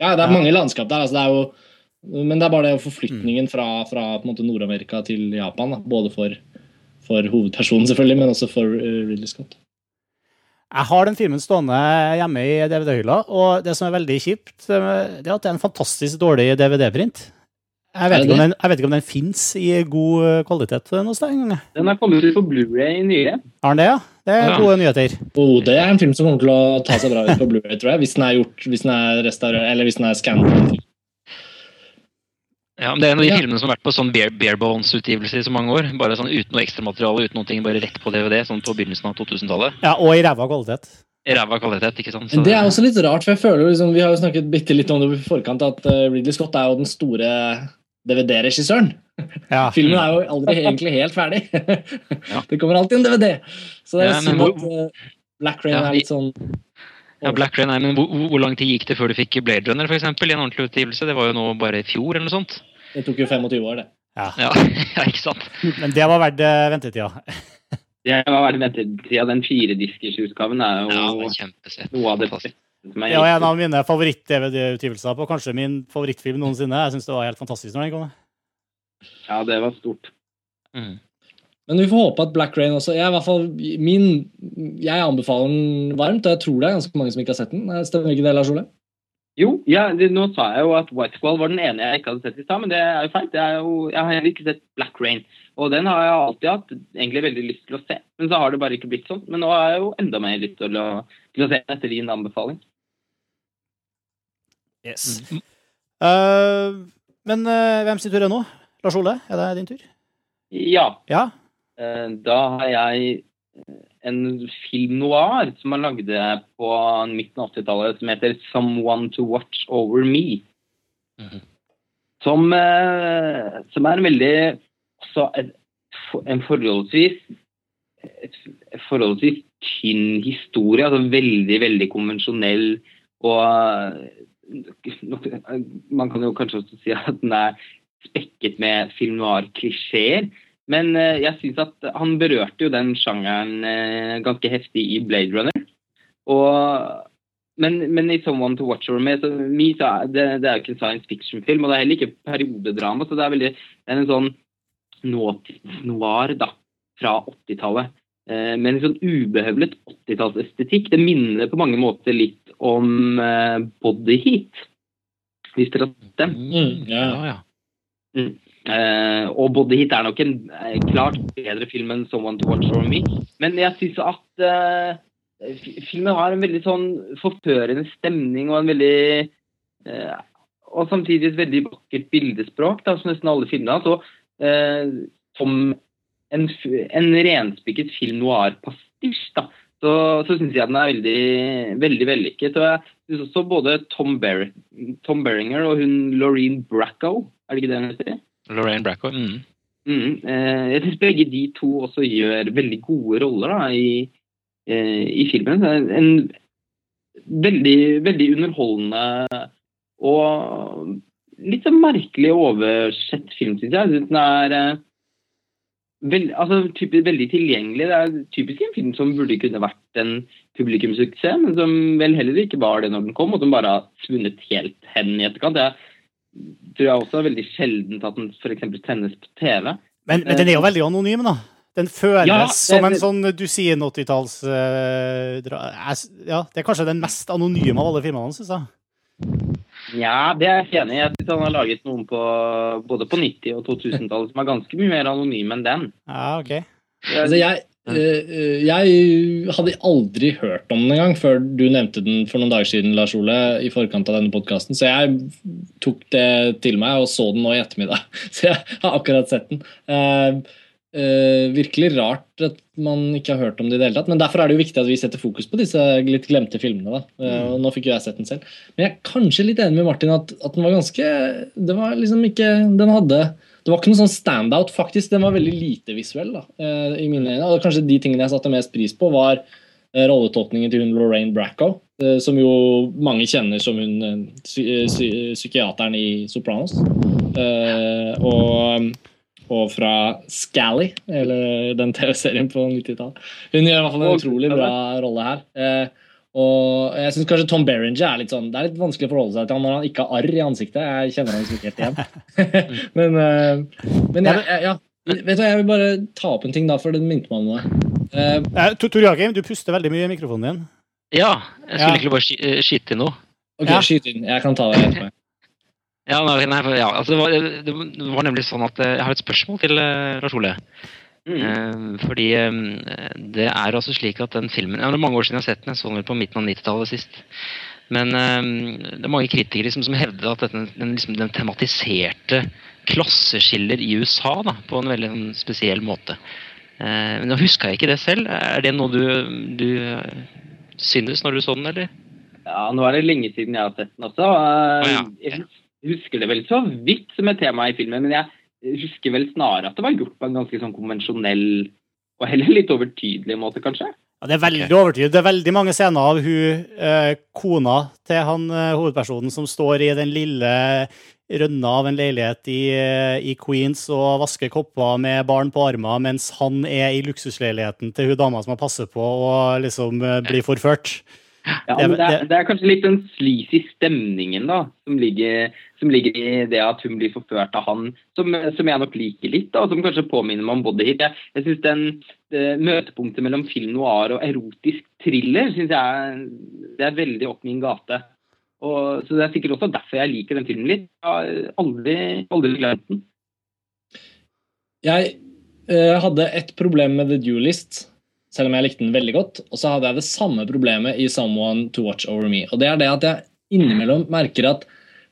Ja, det er mange landskap der. altså det er jo men det er bare det forflytningen fra, fra Nord-Amerika til Japan. Da. Både for, for, hovedpersonen, selvfølgelig, men også for uh, Ridley Scott. Jeg har den filmen stående hjemme i DVD-hylla, og det som er veldig kjipt, det er at det er en fantastisk dårlig DVD-print. Jeg vet, den, jeg vet, ikke om den fins i god eh, kvalitet noe sted engang. Den er kommet ut på Blu-ray nylig. Har den det, ja? Det er ja. gode nyheter. Oh, det er en film som kommer til å ta seg bra ut på Blu-ray, tror jeg. Hvis den er gjort, hvis den er restaurert, eller hvis den er skannet. Ja, men det er en av de ja. filmene som har vært på sånn bare, bare bones-utgivelse i så mange år. Bare sånn Uten noe ekstramateriale, uten noe ting, bare rett på DVD, sånn på begynnelsen av 2000-tallet. Ja, Og i ræva kvalitet. I ræva kvalitet, ikke sant. Så, det er også litt rart, for jeg føler liksom, Vi har jo snakket bitte litt om det i forkant, at uh, Ridley Scott er jo den store DVD-regissøren. Ja. Filmen er jo aldri egentlig helt ferdig. ja. Det kommer alltid en DVD. Så det er ja, synd at uh, Black Rain er litt sånn ja, Black Rain nei, men hvor, hvor, lang tid gikk det før du fikk Blade Runner for eksempel, i en ordentlig utgivelse? Det var jo nå bare i fjor, eller noe sånt. Det tok jo 25 år, det. Ja, ja, ikke sant. Men det var verdt eh, ventetida. det var verdt ventetida. Den firediskersutgaven er jo ja, noe av det beste. Ja, en av mine favoritt-DVD-utgivelser på kanskje min favorittfilm noensinne. Jeg syns det var helt fantastisk når den kom. Ja, det var stort. Mm. Men vi får håpe at Black Rain også Jeg, i hvert fall, min, jeg anbefaler den varmt, og jeg tror det er ganske mange som ikke har sett den. Stemmer ikke det, Lars Ole? Jo, ja, det, nå sa jeg jo at White Squall var den ene jeg ikke hadde sett i stad, men det er jo feil. jeg har heller ikke sett Black Rain. Og den har jeg alltid hatt egentlig veldig lyst til å se, men så har det bare ikke blitt sånn. Men nå har jeg jo enda mer lyst til å, til å se etter din anbefaling. Yes. Mm. Uh, men uh, hvem sin tur er nå? Lars Ole, er det din tur? Ja. ja? Uh, da har jeg en film noir som han lagde på midten av 80-tallet, som heter 'Someone to Watch Over Me'. Mm -hmm. som, som, er en veldig også et, en forholdsvis et forholdsvis tynn historie. altså Veldig, veldig konvensjonell og man kan jo kanskje også si at den er spekket med film noir-klisjeer. Men eh, jeg syns at han berørte jo den sjangeren eh, ganske heftig i Blade Runner. Og, men, men, i 'Someone to Watch Over Me', så, me så er det, det, er jo ikke en science fiction-film, og det er heller ikke periodedrama. Så det er, veldig, det er en sånn nåtidsnoir da, fra 80-tallet. Eh, med en sånn ubehøvlet 80-tallsestetikk. Det minner på mange måter litt om eh, Body Heat, hvis dere har sett dem. Mm, ja, ja. Mm. Eh, og Body Hit' er nok en uh, klart bedre film enn Someone to Watch For Me. Men jeg syns at uh, filmen har en veldig sånn forførende stemning og en veldig Og samtidig et veldig vakkert bildespråk, da, som nesten alle filmene. Så, som en, en renspikket film noir-pastisj, da, så, så syns jeg den er veldig, veldig vellykket. Og jeg syns også både Tom, Ber Tom Berringer og hun Laureen Bracco, er det ikke det hun heter? Lorraine Bracco, mm. Mm, eh, jeg syns begge de to også gjør veldig gode roller da, i, eh, i filmen. En veldig, veldig underholdende og litt sånn merkelig oversett film, syns jeg. Den er eh, veld, altså, typisk, veldig tilgjengelig. Det er typisk en film som burde kunne vært en publikumssuksess, men som vel heller ikke var det når den kom, og som bare har svunnet helt hen i etterkant. Jeg tror jeg også er veldig sjeldent at den f.eks. sendes på TV. Men, men den er jo veldig anonym, da. Den føles Ja, det- som en sånn du sier 80-talls uh, Ja, det er kanskje den mest anonyme av alle filmene hans, syns jeg. Ja, det er jeg enig i. Jeg synes han har laget noen på både på 90- og 2000-tallet som er ganske mye mer anonyme enn den. Ja, ok. Altså, jeg, eh, jeg hadde aldri hørt om den engang før du nevnte den for noen dager siden, Lars Ole, i forkant av denne podkasten. Så jeg tok det til meg og så den nå i ettermiddag. Så jeg har akkurat sett den. Eh, eh, virkelig rart at man ikke har hørt om det i det hele tatt. Men derfor er det jo viktig at vi setter fokus på disse litt glemte filmene. da. Eh, og nå fikk jo jeg sett den selv. Men jeg er kanskje litt enig med Martin at, at den var ganske Det var liksom ikke Den hadde det var ikke noe sånn standout, faktisk. Den var veldig lite visuell. da, eh, i mine øyne. Og kanskje de tingene jeg satte mest pris på, var eh, rolletolkningen til hun Lorraine Bracco, eh, som jo mange kjenner som hun psy psy psykiateren i Sopranos. Og, og fra Scally, eller den TV-serien på 90-tallet. Hun gjør i hvert fall en utrolig bra rolle her. Eh, og jeg synes kanskje Tom Berenger er litt sånn Det er litt vanskelig å forholde seg til han når han ikke har arr i ansiktet. Jeg kjenner han liksom ikke helt igjen. men eh, men jeg, jeg, ja. Vet du hva, Jeg vil bare ta opp en ting, da, for det minte meg om noe. Eh, Eh, Tor Tor Joakim, du puster veldig mye i mikrofonen din. Ja, jeg skulle Ja. egentlig bare sky eh, skyte inn noe. ok, Ja. Skyt inn. Jeg kan ta det etterpå. Ja, nei, nei, ja altså det, var, det var nemlig sånn at eh, jeg har et spørsmål til eh, Lars Ole. Mm. Eh, fordi eh, det er altså slik at den filmen ja, Det er mange år siden jeg har sett den. Jeg så den vel på midten av 90-tallet sist. Men eh, det er mange kritikere liksom, som hevder at dette, den, liksom, den tematiserte klasseskiller i USA da, på en veldig en spesiell måte. Men Nå huska jeg ikke det selv. Er det noe du, du synes når du så den, eller? Ja, nå er det lenge siden jeg har sett den også. Jeg husker det vel så vidt som et tema i filmen, men jeg husker vel snarere at det var gjort på en ganske sånn konvensjonell og heller litt overtydelig måte, kanskje. Ja, det er veldig overtydelig. Det er veldig mange scener av hun eh, kona til han eh, hovedpersonen som står i den lille rønna av en leilighet i, eh, i Queens og vasker kopper med barn på armen, mens han er i luksusleiligheten til hun dama som han passer på og liksom eh, blir forført. Ja, Det- men det, er, det- er kanskje litt den sleazy stemningen da, som ligger, som ligger i det at hun blir forført av han, som, som jeg nok liker litt, da, og som kanskje påminner meg om Bodyhit. Jeg, jeg synes den det, Møtepunktet mellom film noir og erotisk thriller synes jeg det er veldig opp min gate. Og, så Det er sikkert også derfor jeg liker den filmen litt. Jeg har aldri, aldri glemt den. Jeg eh, hadde et problem med The Duelist, selv om jeg likte den veldig godt. Og så hadde jeg det samme problemet i Someone to Watch Over Me. Og det er det at jeg innimellom merker at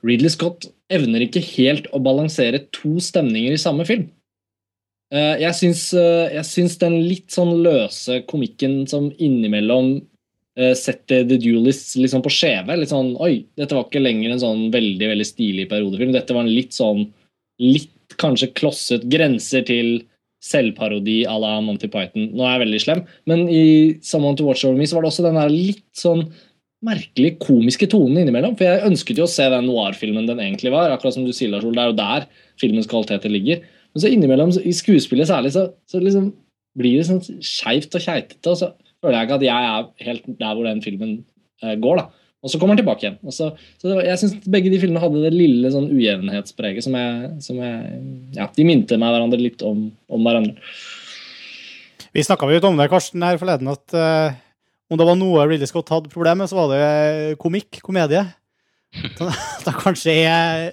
Ridley Scott evner ikke helt å balansere to stemninger i samme film. Eh, jeg, syns, eh, jeg syns den litt sånn løse komikken som innimellom eh, setter The Duelists sånn på skjeve. Litt sånn Oi, dette var ikke lenger en sånn veldig veldig stilig periodefilm. Dette var en litt sånn litt kanskje klosset grenser til selvparodi à la Monty Python. Nå er jeg veldig slem, men i Someone to Watch Over Me så var det også den der litt sånn merkelig komiske tonen innimellom. For jeg ønsket jo å se den noir-filmen den egentlig var. akkurat som du sier, Lars Det er jo der filmens kvaliteter ligger. Men så innimellom, i skuespillet særlig, så, så liksom blir det sånn skeivt og keitete. Og så føler jeg ikke at jeg er helt der hvor den filmen eh, går. da. Og så kommer han tilbake igjen. Og så, så det var, jeg synes Begge de filmene hadde det lille sånn ujevnhetspreget som jeg, som jeg Ja, de minte meg hverandre litt om, om hverandre. Vi snakka litt om det Karsten, her forleden, at uh, om det var noe Ridley Scott hadde problem med, så var det komikk, komedie. Så da kanskje er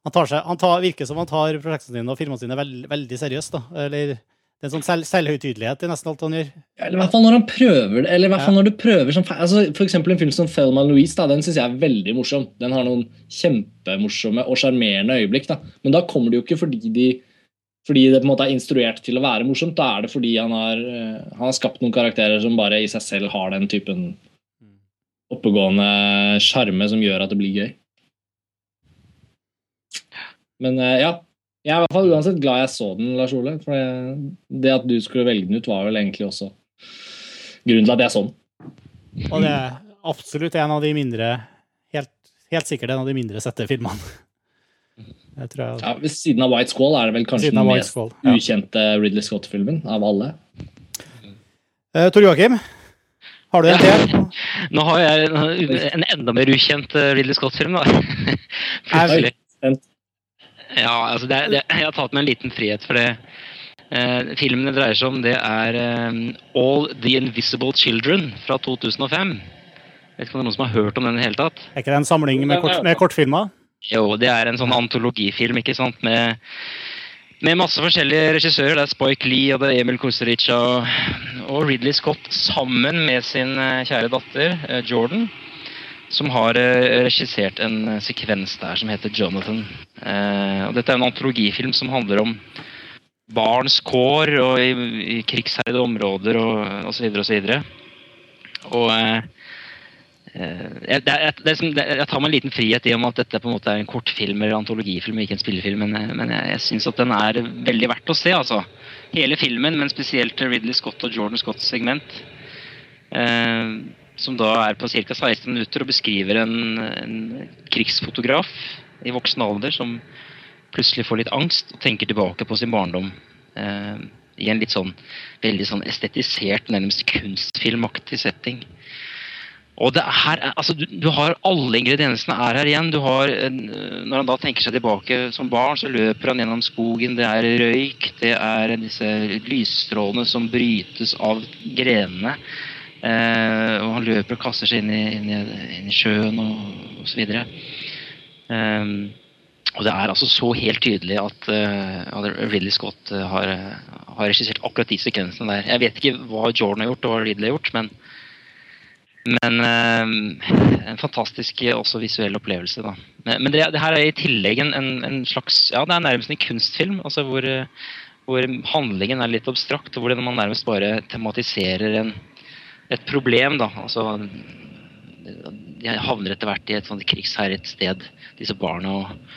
han tar seg, han tar, virker som han tar prosjektene sine og filmene sine veld, veldig seriøst. da. Eller det er en sånn selv, selvhøytidelighet i nesten alt han gjør. Ja, Eller i hvert fall når han prøver det. eller i hvert fall når du prøver som. Altså, for eksempel en film som Thelma Louise da, den synes jeg er veldig morsom. Den har noen kjempemorsomme og sjarmerende øyeblikk. da. Men da kommer det jo ikke fordi, de, fordi det på en måte er instruert til å være morsomt. Da er det fordi han har, eh, han har skapt noen karakterer som bare i seg selv har den typen oppegående sjarme som gjør at det blir gøy. Men eh, ja, jeg er i hvert fall uansett glad jeg så den, Lars Ole. For det, det at du skulle velge den ut, var vel egentlig også grunnen til at jeg så den. Og det er absolutt en av de mindre Helt, helt sikkert en av de mindre sette filmene. Jeg tror jeg. Ja, Ved siden av White Squall er det vel kanskje den mest Squall. Ja. ukjente Ridley Scott-filmen av alle. Uh, Tor Joakim, har du en til? Nå har jeg en enda mer ukjent eh, Ridley Scott-film, da. Plutselig. Ja, altså det, det, jeg har tatt meg en liten frihet for det. Eh, filmen det dreier seg om, det er eh, All The Invisible Children fra 2005. Vet ikke om det er noen som har hørt om den i det hele tatt? Er ikke det en samling med, kort, med kortfilmer? Jo, det er en sånn antologifilm, ikke sant, med, med masse forskjellige regissører. Det er Spike Lee, og det er Emil Kusturica og, og Ridley Scott sammen med sin eh, kjære datter eh, Jordan, som har eh, regissert en eh, sekvens der som heter Jonathan. Eh, og dette er en antologifilm som handler om barns kår og i, i krigsherjede områder og osv. Og, så videre, og, så og jeg, det, jeg tar meg en liten frihet i om at dette på en måte er en kortfilm eller antologifilm, ikke en spillefilm, men, men jeg, jeg syns at den er veldig verdt å se. altså. Hele filmen, men spesielt Ridley Scott og Jordan Scotts segment. Eh, som da er på ca. 16 minutter og beskriver en, en krigsfotograf i voksen alder som plutselig får litt angst og tenker tilbake på sin barndom. Eh, I en litt sånn veldig sånn estetisert, nærmest kunstfilmaktig setting. Og det er her, altså du, du har Alle ingrediensene er her igjen. Du har, Når han da tenker seg tilbake som barn, så løper han gjennom skogen. Det er røyk, det er disse lysstrålene som brytes av grenene. Eh, og han løper og kaster seg inn i, inn i, inn i sjøen og osv. Eh, og det er altså så helt tydelig at, at Ridley Scott eh, har, har regissert akkurat de sekvensene der. Jeg vet ikke hva Jordan har gjort og hva Ridley har gjort, men men eh, en fantastisk også visuell opplevelse. da. Men, men det, det her er i tillegg en, en, en slags Ja, det er nærmest en kunstfilm. altså hvor, hvor handlingen er litt abstrakt, og hvor man nærmest bare tematiserer en, et problem. da, altså De havner etter hvert i et sånt krigsherjet sted, disse barna, og,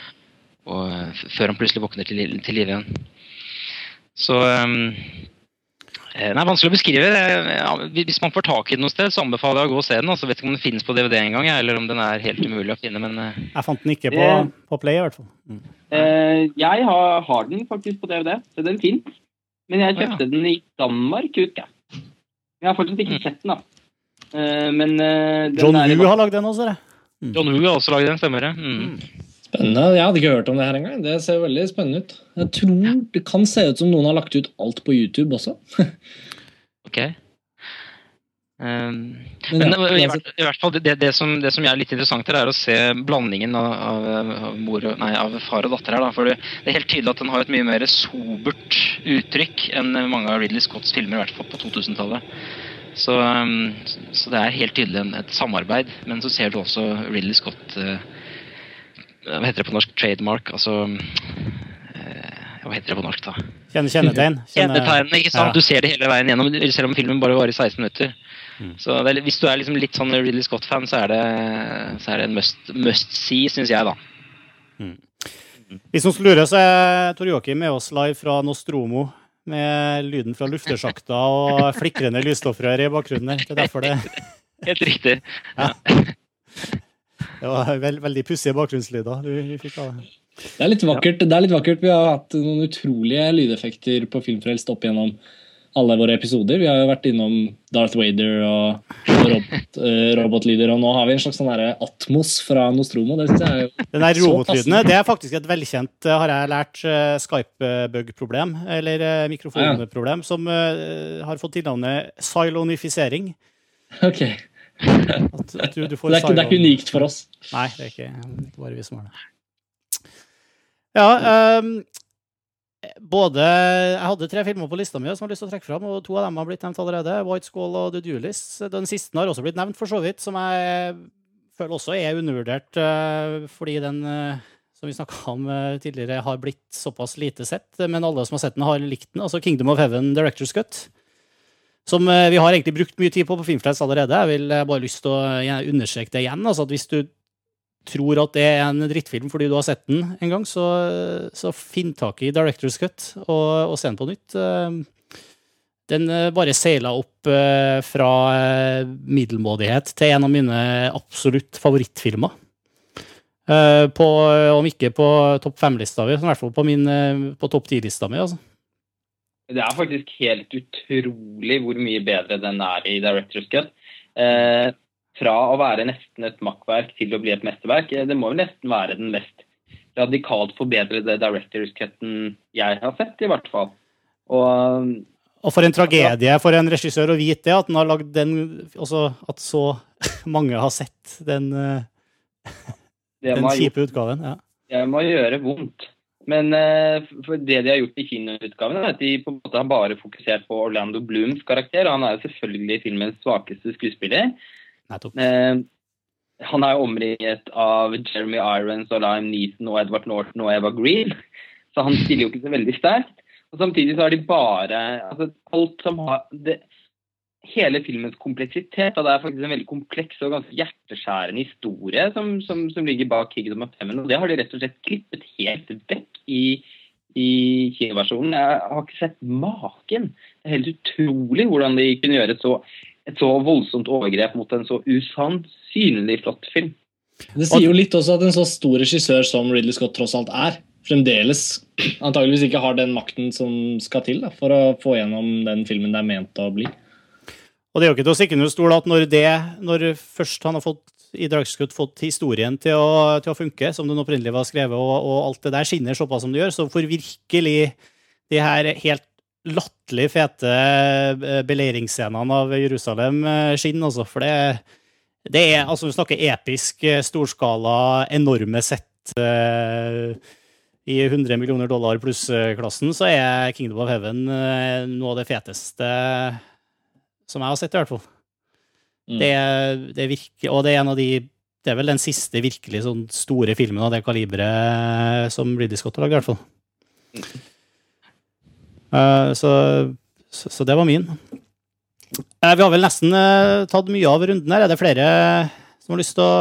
og eh, før han plutselig våkner til, til live igjen. Så um, Eh, Det er vanskelig å beskrive. det. Hvis man får tak i den noe sted, så anbefaler jeg å gå og se den. Altså, vet ikke om den finnes på DVD engang, eller om den er helt umulig å finne. Men eh, Jeg fant den ikke på, Det- på Play, i hvert fall. Mm. Eh, jeg har, har den faktisk på DVD, så den fins. Men jeg Å, ja. kjøpte den i Danmark, husker jeg. Jeg har fortsatt ikke Mm. sett den, da. Uh, men uh, den John Hu Woo har lagd den også, dere. Mm. John Woo har også lagd den, stemmer det? Mm. Spennende. Jeg hadde ikke hørt om det her engang. Det ser veldig spennende ut. Jeg tror det kan se ut som noen har lagt ut alt på YouTube også. Ok. Um, Men men ja, i, hvert, i hvert fall, det, det, som, det som er litt interessant her, er å se blandingen av, av, av, mor nei, av far og datter her. Da. For det, er helt tydelig at den har et mye mer sobert uttrykk enn mange av Ridley Scotts filmer, i hvert fall på 2000-tallet. Så, um, så det er helt tydelig en, et samarbeid. Men så ser du også Ridley Scott uh, Hva heter det på norsk? Trademark? Altså eh, Hva heter det på norsk, da? Kjenne kjennetegn. Kjenne, ikke sant? Ja. Du ser det hele veien gjennom, selv om filmen bare varer 16 minutter. Mm. Så det er, Hvis du er liksom litt sånn Ridley Scott-fan, så det, så er det en must, must see, syns jeg, da. Hvis noen skulle lure, så er Tor Joakim med oss live fra Nostromo. Med lyden fra luftersjakta og flikrende lysstoffrør i bakgrunnen. Det er derfor det, Helt riktig. det var veld, veldig pussige bakgrunnslyder du, fikk av det. Det er litt vakkert. Det er litt vakkert. Vi har hatt noen utrolige lydeffekter på Filmfrelst opp gjennom alle våre episoder. Vi har jo vært innom Darth Vader og, og robot, uh, robotlyder, og nå har vi en slags sånn Atmos fra Nostromo. Det synes jeg er jo Den der robotlydene det er faktisk et velkjent, eh, har jeg lært, eh, Skype-bug-problem, eller mikrofonproblem, som uh, har fått tilnavnet silonifisering. Ok. At, at du, du får Det er, ikke, det er ikke unikt for oss. Nei, det er ikke, ikke bare vi som har det. Ja, ehm, både Jeg hadde tre filmer på lista mi som jeg har lyst til å trekke fram, og to av dem har blitt nevnt allerede. White Skull og The Duelist. Den siste har også blitt nevnt, for så vidt, som jeg føler også er undervurdert, eh, fordi den eh, som vi snakka om eh, tidligere, har blitt såpass lite sett. Men alle som har sett den, har likt den. Altså Kingdom of Heaven Director's Cut. Som vi har egentlig brukt mye tid på på Filmfrelst allerede. Jeg vil bare lyst til å understreke det igjen. altså at Hvis du tror at det er en drittfilm fordi du har sett den en gang, så, så finn tak i Director's Cut og, og se den på nytt. Eh, Den eh, bare seila opp eh, fra middelmådighet til en av mine absolutt favorittfilmer. På, om ikke på topp fem-lista mi, så i hvert fall på, på topp ti-lista mi. altså. Det er faktisk helt utrolig hvor mye bedre den er i Directors Cut. Eh, fra å være nesten et makkverk til å bli et mesterverk. eh, Det må jo nesten være den mest radikalt forbedrede Directors Cutten jeg har sett, i hvert fall. Og Og for en tragedie for en regissør å vite det, at han har lagd den altså At så mange har sett den, eh, den kjipe utgaven. Ja. Det må gjøre vondt. Men eh, for det de har gjort i kinoutgaven, er at de på en måte har bare fokusert på Orlando Blooms karakter. og Han er jo selvfølgelig filmens svakeste skuespiller. Nettopp. Eh, han er jo omringet av Jeremy Irons og Lime Neeson og Edward Norton og Eva Green, så han stiller jo ikke så veldig sterkt. Og Samtidig så har de bare altså alt som har det, Hele filmens kompleksitet, og det er faktisk en veldig kompleks og ganske hjerteskjærende historie som, som, som ligger bak Kingdom of Heaven, og det har de rett og slett klippet helt vekk i, i kinoversjonen. Jeg har ikke sett maken. Det er helt utrolig hvordan de kunne gjøre så, et så voldsomt overgrep mot en så usannsynlig flott film. Det sier jo litt også at en så stor regissør som Ridley Scott tross alt er, fremdeles antageligvis ikke har den makten som skal til da, for å få gjennom den filmen det er ment å bli. Og det er jo ikke til å stikke under stol at når det, når først han har fått i Dragskutt fått historien til å, til å funke, som den opprinnelig var skrevet, og, og alt det der skinner såpass som det gjør, så får virkelig de her helt latterlig fete eh, beleiringsscenene av Jerusalem skinner, altså. For det, det er altså Vi snakker episk, eh, storskala, enorme sett uh, i 100 millioner dollar pluss-klassen, så er Kingdom of Heaven uh, noe av det feteste som jeg har sett, i hvert fall. Mm. Det, det virker, og det er en av de Det er vel den siste virkelig sånn store filmen av det kaliberet som Ridley Scott har lagd, i hvert fall. Eh, så, så, det var min. Eh, vi har vel nesten eh, tatt mye av runden her. Er det flere som har lyst til å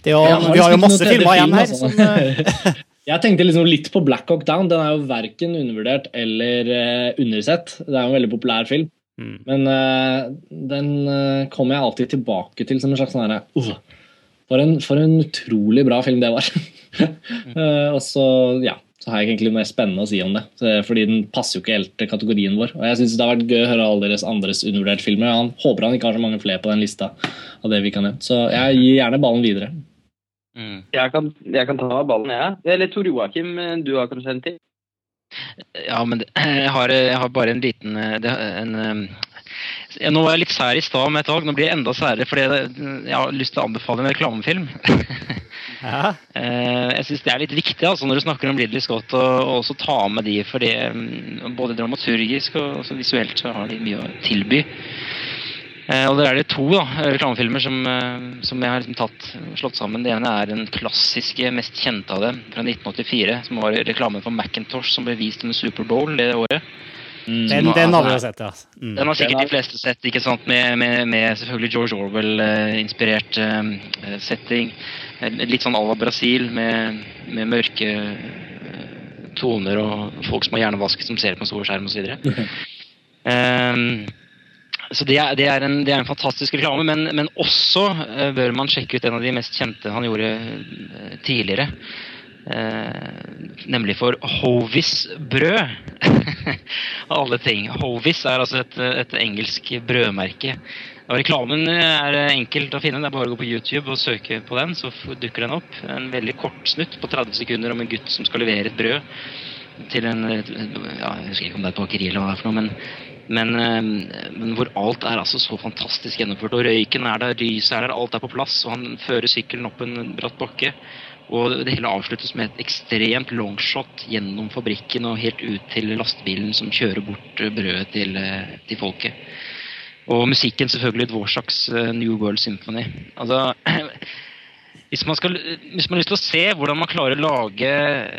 det å, Vi har jo masse filmer igjen her. altså. Som, Jeg tenkte liksom litt på Black Hawk Down. Den er jo verken undervurdert eller uh, undersett. Det er jo en veldig populær film. mm. Men uh, den uh, kommer jeg alltid tilbake til som en slags sånn uh, for, en- for en utrolig bra film det var. Eh, og så, ja, så har jeg egentlig noe mer spennende å si om det. Fordi den passer jo ikke helt til kategorien vår. Og jeg syns det har vært gøy å høre alle deres andres undervurderte filmer. Han håper han ikke har så mange flere på den lista av det vi kan gjøre. Så jeg gir gjerne ballen videre. Mm. Jeg kan, jeg kan ta ballen, jeg. Eller Tor Joakim, du har kanskje en til? Ja, men jeg, har, jeg har bare en liten eh, en, eh, Nå var jeg litt sær i stad med et valg, nå blir jeg enda særere fordi jeg, har lyst til å anbefale en reklamefilm. ja. Eh, jeg syns det er litt viktig altså, når du snakker om Ridley Scott, å og også ta med de, for mm, både dramaturgisk og visuelt så har de mye å tilby. Eh, og der er det to da, reklamefilmer som, eh, som jeg har liksom tatt, slått sammen. Det ene er den klassiske, mest kjente av dem, fra 1984, som var reklamen for Macintosh som ble vist under Superbowl det året. Den, den har vi jo sett, ja. Mm. Den har sikkert de fleste sett, ikke sant? Med, med, med selvfølgelig George Orwell-inspirert uh, setting. Eh, Litt sånn à la Brasil, med, med mørke eh, toner og folk som har hjernevask som ser på en stor skjerm osv. Um, så det er, det, er en, det er en fantastisk reklame, men, men også eh, bør man sjekke ut en av de mest kjente han gjorde eh, tidligere. Eh, nemlig for Hovis brød. Av alle ting. Hovis er altså et, et engelsk brødmerke. Og Reklamen er enkelt å finne. Det er bare å gå på YouTube og søke på den, så dukker den opp. En veldig kort snutt på 30 sekunder om en gutt som skal levere et brød til en ja, Jeg husker ikke om det er et bakeri eller hva det er for noe, men, men, eh, men hvor alt er altså så fantastisk gjennomført. Og røyken er der, lyset er der, alt er på plass. Og han fører sykkelen opp en bratt bakke. Og det hele avsluttes med et ekstremt longshot gjennom fabrikken og helt ut til lastebilen som kjører bort eh, brødet til, eh, til folket. Og musikken selvfølgelig Dvoraks eh, New World Symphony. Altså, hvis man, skal, hvis man har lyst til å se hvordan man klarer å lage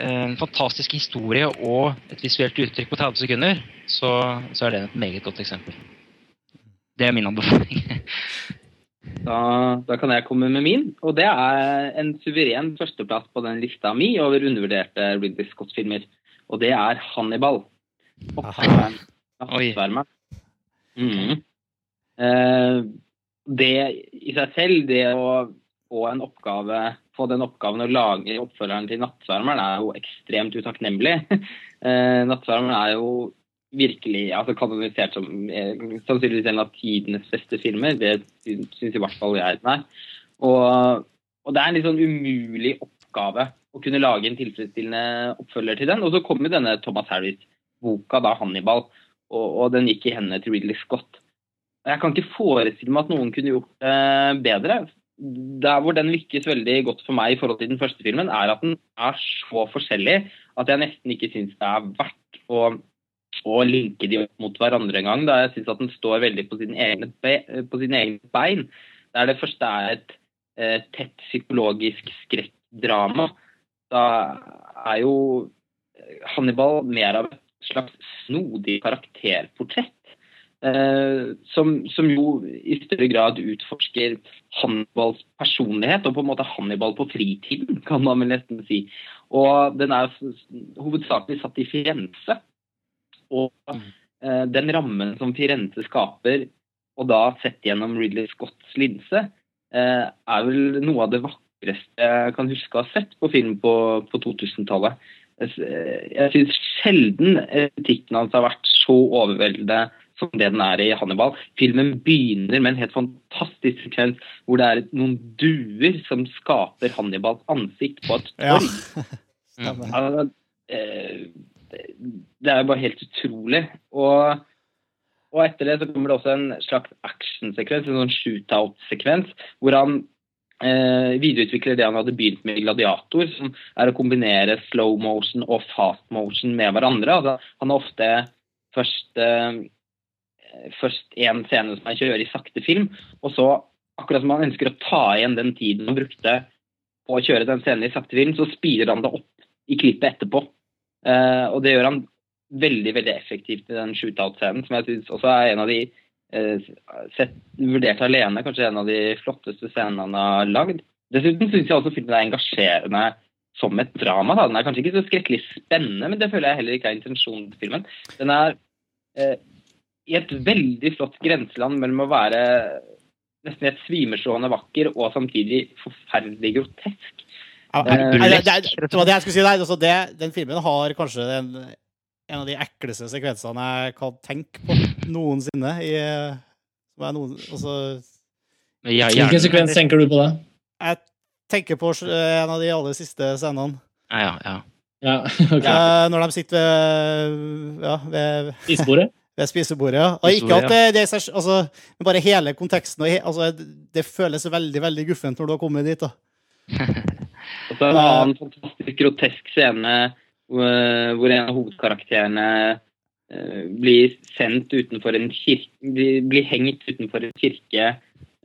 en fantastisk historie og et visuelt uttrykk på 30 sekunder, så, så er det et meget godt eksempel. Det er min anbefaling. Da, da kan jeg komme med min. Og det er en suveren førsteplass på den lista mi over undervurderte Ridley Scott-filmer. Og det er Hannibal. Hattsvermeren. Mhm. Eh, det i seg selv, det å få en oppgave, få den oppgaven å lage oppfølgeren til 'Nattsvermeren' er jo ekstremt utakknemlig. Eh, 'Nattsvermeren' er jo virkelig altså kanonisert som eh, sannsynligvis en av tidenes beste filmer. Det syns i hvert fall jeg den er. Og, og det er en litt sånn umulig oppgave å kunne lage en tilfredsstillende oppfølger til den. Og så kom jo denne Thomas Harris-boka, da 'Hannibal', og, og den gikk i hendene til Ridley Scott. Jeg kan ikke forestille meg at noen kunne gjort det bedre. Der hvor den lykkes veldig godt for meg i forhold til den første filmen, er at den er så forskjellig at jeg nesten ikke syns det er verdt å, å linke de opp mot hverandre en gang. Da jeg syns at den står veldig på sine egne, be, sin egne bein. Der det første er et eh, tett psykologisk skrekkdrama, da er jo Hannibal mer av et slags snodig karakterportrett. Eh, som, som, jo i større grad utforsker Hannibals personlighet, og på en måte Hannibal på fritiden, kan man vel nesten si. Og den er hovedsakelig satt i Firenze. Og eh, den rammen som Firenze skaper, og da sett gjennom Ridley Scotts linse, eh, er vel noe av det vakreste jeg kan huske å ha sett på film på, på 2000-tallet. Jeg syns sjelden etikken hans har vært så overveldende som det den er i Hannibal. Filmen begynner med en helt fantastisk sekvens hvor det er noen duer som skaper Hannibals ansikt på et torg. Ja. altså, det er jo bare helt utrolig. Og, og, etter det så kommer det også en slags actionsekvens, en sånn shootout-sekvens, hvor han eh, videreutvikler det han hadde begynt med i Gladiator, som er å kombinere slow motion og fast motion med hverandre. Altså, han har ofte først eh, først en scene som han kjører i sakte film, og så, akkurat som han ønsker å ta igjen den tiden han brukte på å kjøre den scenen i sakte film, så speeder han det opp i klippet etterpå. Uh, og det gjør han veldig veldig effektivt i den shootout-scenen, som jeg syns også er en av de uh, sett, vurdert alene, kanskje en av de flotteste scenene han har lagd. Dessuten syns jeg også filmen er engasjerende som et drama. Da. Den er kanskje ikke så skrekkelig spennende, men det føler jeg heller ikke er intensjonen til filmen. Den er eh, i et veldig flott grenseland mellom å være nesten helt svimeslående vakker og samtidig forferdelig grotesk. Ja, det, var det jeg skulle si der. Altså det, den filmen har kanskje den, en av de ekleste sekvensene jeg kan tenke på noensinne. I, noen, altså, Hvilken sekvens tenker du på da? Jeg tenker på en av de aller siste scenene. Ja, ja, ja. ja okay. Når de sitter ved, ja, ved Spisebordet? ved spisebordet. Ja. Og ikke at det, det er altså, bare hele konteksten. Altså, det føles veldig veldig guffent når du har kommet dit. da. og så er det en annen fantastisk grotesk scene hvor en av hovedkarakterene uh, blir sendt utenfor en kirke Blir hengt utenfor en kirke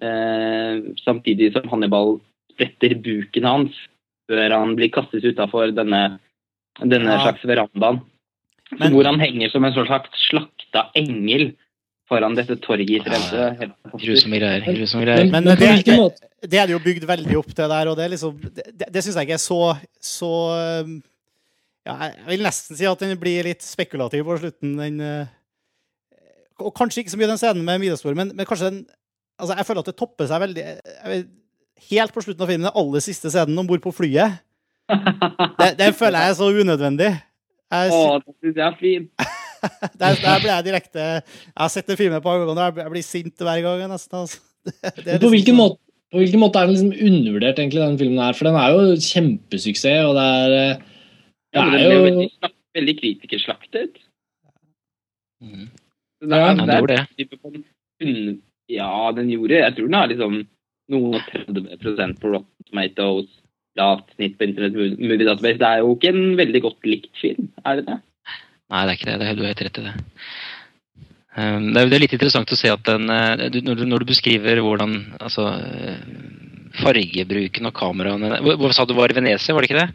uh, samtidig som Hannibal spretter buken hans før han blir kastet utafor denne, denne ja. slags verandaen. Men, hvor han henger som en slags slakta engel foran dette torget i Firenze. Grusomme greier. Grusomme greier. Men, men det, det, det, er det jo bygd veldig opp til der, og det, liksom, det, det syns jeg ikke er så, så um, ja, Jeg vil nesten si at den blir litt spekulativ på slutten. Den, uh, og kanskje ikke så mye den scenen med middagsbordet, men, men, kanskje den altså Jeg føler at det topper seg veldig vet, Helt på slutten av filmen, den aller siste scenen om bord på flyet. Det, det føler jeg er så unødvendig. Jeg, Å, det syns jeg er fint. der, der blir jeg direkte Jeg har sett den filmen på mange ganger, jeg blir sint hver gang. nesten. Altså. Det, det liksom, på, hvilken måte, på, hvilken måte, er den liksom undervurdert, egentlig, den filmen her? For den er jo kjempesuksess, og det er eh, Det ja, er jo veldig, veldig kritikerslaktet. Mm. Det ja, den gjorde det. Ja, den gjorde Jeg tror den har liksom noen og 30% på Rotten Tomatoes lavt snitt på Internett Movie Database. Det er jo ikke en veldig godt likt film, er det det? Nei, det er ikke det. det er, du har helt rett i det. Um, det er, det er litt interessant å se at den, eh, når, du, når du beskriver hvordan altså, eh, fargebruken og kameraene Hva sa du var i Venezia, var det ikke det?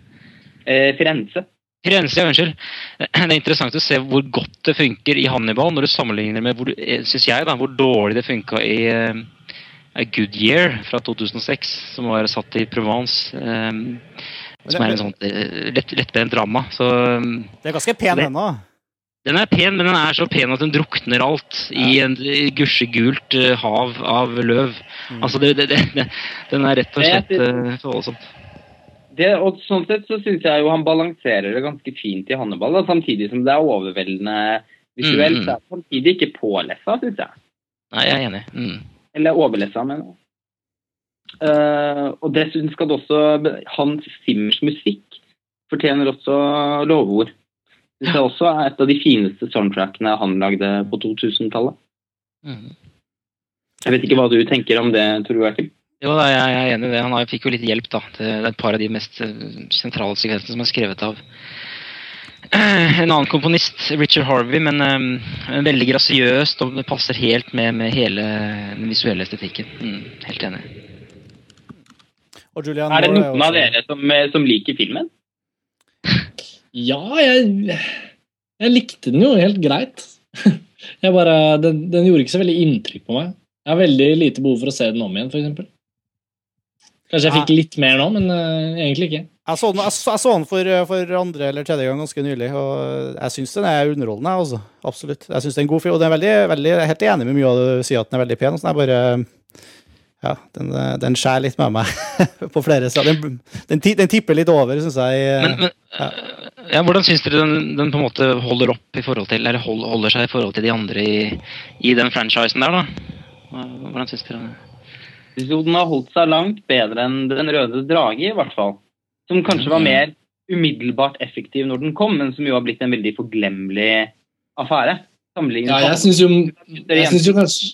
Eh, Firenze. Firenze, unnskyld. Det er interessant å se hvor godt det funker i Hannibal, når du sammenligner med hvor, eh, synes jeg, da, hvor dårlig det funka i uh, Goodyear fra 2006, som var satt i Provence. Um, som er en sånn eh, lett, lettbent drama. Så, det er ganske pen ennå. Den er pen, men den er så pen at den drukner alt i en gusjegult eh, hav av løv. Mm. Altså, det, det, det, den er rett og slett eh, så voldsomt. Det, og sånn sett så syns jeg jo han balanserer det ganske fint i Hannibal, da, samtidig som det er overveldende visuelt. Mm. Det er samtidig ikke pålessa, syns jeg. Nei, jeg er enig. Mm. Eller overlessa, mener jeg. Eh, og dessuten skal det også Hans Simmers musikk fortjener også lovord. Det er også et av de fineste soundtrackene han lagde på 2000-tallet. Mm. Jeg vet ikke hva du tenker om det, Tor Joakim? Jo, jeg er enig i det. Han har, fikk jo litt hjelp, da. Det er et par av de mest eh, sentrale sekvensene som er skrevet av eh, en annen komponist, Richard Harvey, men um, veldig grasiøst og det passer helt med, med hele den visuelle estetikken. Mm, helt enig. Og Julian Er det noen av også- dere som, eh, som liker filmen? Ja, jeg, jeg likte den jo helt greit. Jeg bare, den, den gjorde ikke så veldig inntrykk på meg. Jeg har veldig lite behov for å se den om igjen, f.eks. Kanskje jeg fikk litt mer nå, men uh, egentlig ikke. Jeg så den, jeg, så- jeg så den for, for andre eller tredje gang ganske nylig, og jeg syns den er underholdende. Altså. Absolutt. Jeg synes det er en god film, og den er veldig, veldig, jeg er helt enig med mye av det du sier, at den er veldig pen. og Sånn, jeg bare, ja, den, den skjærer litt med meg på flere steder. Den, den, den tipper litt over, syns jeg. Men, men ja, hvordan syns dere den, den på en måte holder opp i forhold til, eller hold, holder seg i forhold til de andre i, i den franchisen der, da? Hvordan syns dere det? Den har holdt seg langt bedre enn Den røde drage, i hvert fall. Som kanskje var mer umiddelbart effektiv når den kom, men som jo har blitt en veldig forglemmelig affære. Ja, jeg syns jo, jo kanskje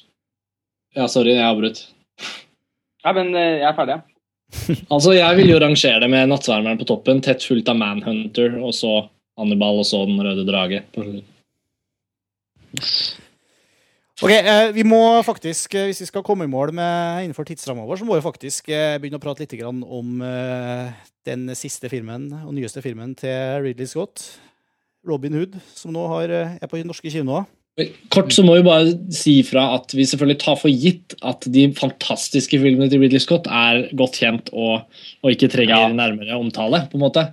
Ja, sorry, jeg avbrøt. Ja, men eh, jeg er ferdig, ja. Altså, Jeg vil jo rangere det med Nattsvermeren på toppen, tett fulgt av Manhunter, og så Hannibal, og så Den røde drage. Ok, eh, vi må faktisk, eh, Hvis vi skal komme i mål med innenfor tidsramma vår, så må vi faktisk begynne å prate litt om den siste filmen og nyeste filmen til Ridley Scott. Robin Hood, som nå er på norske kinoer. Kort så må vi bare si fra at vi selvfølgelig tar for gitt at de fantastiske filmene til Ridley Scott er godt kjent og, og ikke trenger Ja. nærmere omtale. på en måte.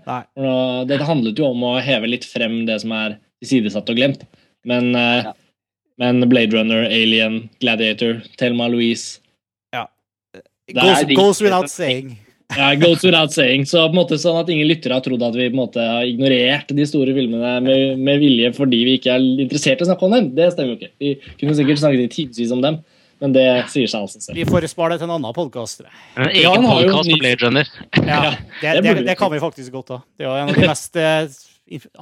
Det handlet jo om å heve litt frem det som er sidesatt og glemt. Men, eh, Ja. men Blade Runner, Alien, Gladiator, Thelma Louise ja. Goes, goes without saying. Ja, Goes without saying. Så på en måte sånn at ingen lyttere har trodd at vi på en måte har ignorert de store filmene med, med vilje fordi vi ikke er interessert i å snakke om dem. Det stemmer jo ikke. Vi kunne sikkert snakket i timevis om dem, men det sier seg altså selv. Vi får spare det til en annen podkast. En egen ja, podkast om Blade Runner. Ja, det, det det, det kan vi faktisk godt ha. Det er jo en av de mest eh,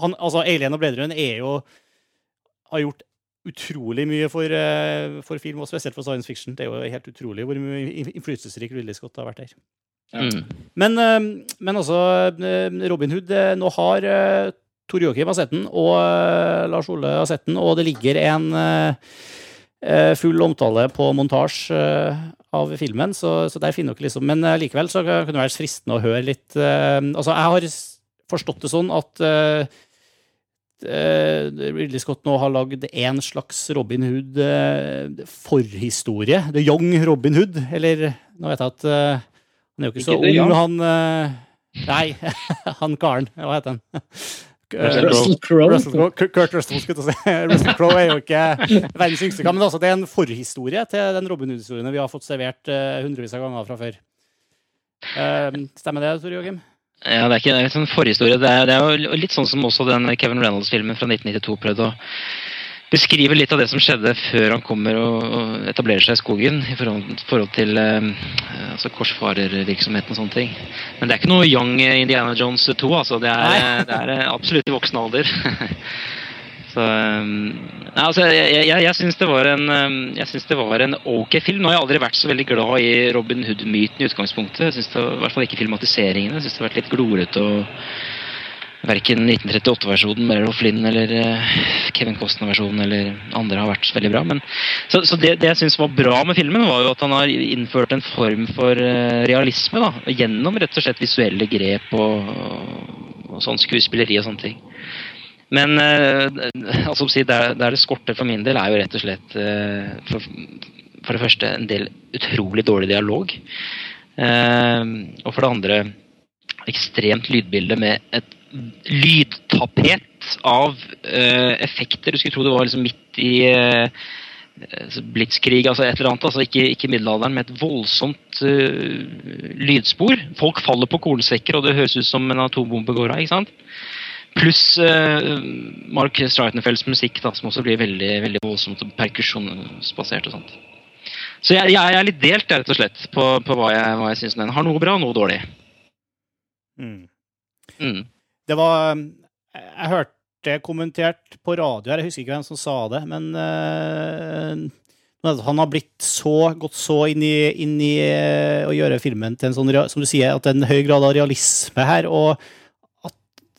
han, altså Alien og Blade Runner er jo har gjort utrolig mye for, eh, for film, og spesielt for science fiction. Det er jo helt utrolig hvor mye in- innflytelsesrik Ridley Scott har vært der. Mm. Men, eh, men altså, eh, Robin Hood eh, Nå har Tor Joakim har sett den, og Lars Ole har sett den, og det ligger en full omtale på montasje av filmen, så, så der finner dere liksom Men likevel så kunne det vært fristende å høre litt Altså, jeg har forstått det sånn at Ridley Scott nå har lagd en slags Robin Hood-forhistorie. The Young Robin Hood. Eller nå vet jeg at han er jo ikke så Ikke The ung, han eh, Nei, han karen. Hva heter han? Eh, Russell Crowe. Russell Crowe. Kurt Russell, skulle jeg si. Russell Crowe er jo ikke verdens yngste kar, men altså, det er en forhistorie til den Robin Hood-historien vi har fått servert eh, hundrevis av ganger fra før. Stemmer det, Tore Joakim? Ja, det er ikke det er en sånn forhistorie. Det er, det er jo litt sånn som også den Kevin Reynolds-filmen fra 1992 prøvde å beskrive litt av det som skjedde før han kommer og, etablerer seg i skogen i forhold, til eh, altså korsfarervirksomheten og sånne ting. Men det er ikke noe Young Indiana Jones 2, altså. Det er, det er absolutt i voksen alder. Så nei, altså, jeg, jeg, jeg syns det det var en ok film. Nå har jeg aldri vært så veldig glad i Robin Hood-myten i utgangspunktet. Jeg synes det var, I hvert fall ikke filmatiseringene. Jeg synes det har vært litt glorete og Verken 1938-versjonen med Rolf Linn eller eh, Kevin Costner-versjonen eller andre har vært veldig bra. Men, så så det, det jeg syns var bra med filmen, var jo at han har innført en form for eh, realisme. da, Gjennom rett og slett visuelle grep og, og sånn skuespilleri og sånne ting. Men eh, altså, der, der det skorter for min del, er jo rett og slett eh, for, for det første en del utrolig dårlig dialog. Eh, og for det andre ekstremt lydbilde med et lydtapet av uh, effekter. Du skulle tro det var liksom midt i uh, blitskrig, altså et eller annet. altså Ikke, ikke middelalderen, med et voldsomt uh, lydspor. Folk faller på kornsekker, og det høres ut som en atombombe går av. ikke sant? Pluss uh, Mark Streitenfelds musikk, da, som også blir veldig, veldig voldsomt og perkusjonsbasert. og sånt. Så jeg, jeg er litt delt, rett og slett, på, på hva jeg, hva jeg syns den har. Noe bra, noe dårlig. Mm. Mm. Det var Jeg hørte kommentert på radio her, jeg husker ikke hvem som sa det, men uh, han har blitt så, gått så inn i, inn i uh, å gjøre filmen til en sånn, som du sier, at det er en høy grad av realisme her. og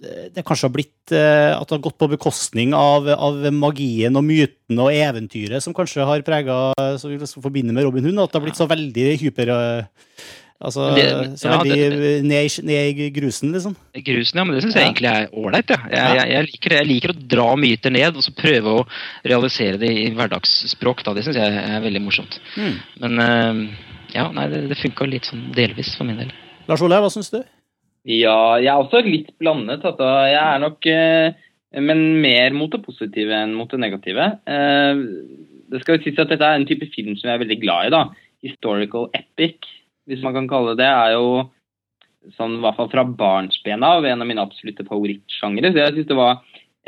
det kanskje har blitt at det har gått på bekostning av, av, magien og myten og eventyret som kanskje har prega som vi forbinder med Robin Hund. At det har blitt så veldig hyper... Altså, det, så ja, det, ned, ned, i grusen, liksom. Grusen, ja, men det syns jeg ja. egentlig er ålreit. Ja. Jeg, jeg, jeg, liker det. Jeg liker å dra myter ned og så prøve å realisere det i hverdagsspråk. Da. Det syns jeg er veldig morsomt. Mm. Men uh, ja, nei, det, det funka litt sånn delvis for min del. Lars Ole, hva syns du? Ja, jeg er også litt blandet. Altså. Jeg er nok eh, Men mer mot det positive enn mot det negative. Eh, det skal jo sies at Dette er en type film som jeg er veldig glad i. da. Historical epic, hvis man kan kalle det er jo sånn, i hvert fall fra barnsben av en av mine absolutte favorittsjangere. Så jeg syns det var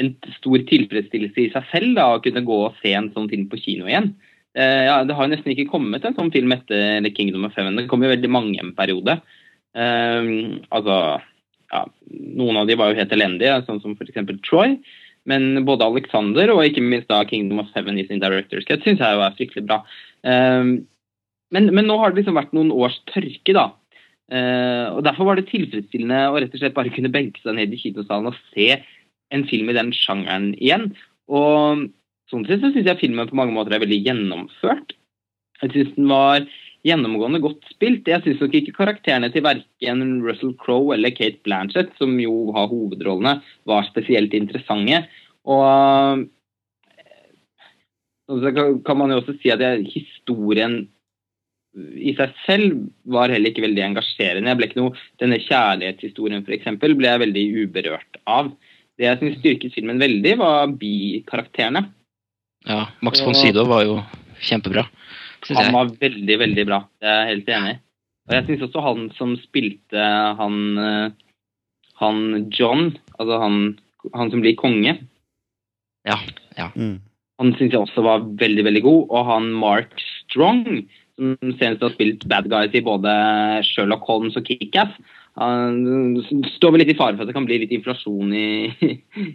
en stor tilfredsstillelse i seg selv da, å kunne gå og se en sånn film på kino igjen. Eh, ja, det har nesten ikke kommet en sånn film etter Kingdom of Heaven. Det kom jo veldig mange en periode. Um, altså, ja, noen av de var jo helt elendige, sånn som f.eks. Troy. Men både Alexander og ikke minst da Kingdom of Heaven i sin Director's Cut syns jeg jo er fryktelig bra. Um, men, men, nå har det liksom vært noen års tørke, da. Uh, og Derfor var det tilfredsstillende å rett og slett bare kunne benke seg ned i kinosalen og se en film i den sjangeren igjen. Og sånn sett så syns jeg filmen på mange måter er veldig gjennomført. Jeg syns den var gjennomgående godt spilt. Jeg syns nok ikke karakterene til verken Russell Crowe eller Kate Blanchett, som jo har hovedrollene, var spesielt interessante. Og så kan man jo også si at historien i seg selv var heller ikke veldig engasjerende. Jeg ble ikke noe, Denne kjærlighetshistorien for eksempel, ble jeg veldig uberørt av. Det jeg syns styrket filmen veldig, var bikarakterene. Ja, Max von Sydow var jo kjempebra. Han var veldig, veldig bra. Det er jeg helt enig i. Og jeg syns også han som spilte han, eh, han John, altså han, han, som blir konge Ja. ja. Mm. Han syns jeg også var veldig, veldig god. Og han Mark Strong, som senest har spilt bad guys i både Sherlock Holmes og Kickass, han står vel litt i fare for at det kan bli litt inflasjon i,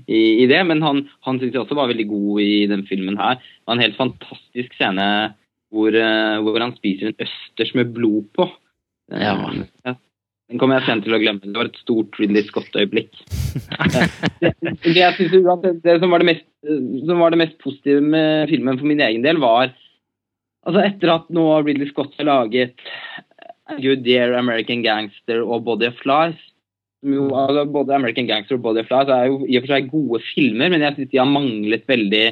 i, i det, men han, han syns jeg også var veldig god i den filmen her. Det var en helt fantastisk scene hvor, eh, hvor, han spiser en østers med blod på. Eh, ja. ja. Den kommer jeg sent til å glemme. Det var et stort Ridley Scott-øyeblikk. det, det, det, det, som var det, mest, som var det mest positive med filmen for min egen del, var altså Etter at nå Ridley Scott har laget Good Dear American Gangster og Body of Flies jo, altså Både American Gangster og Body of Flies er jo i og for seg gode filmer, men jeg syns de har manglet veldig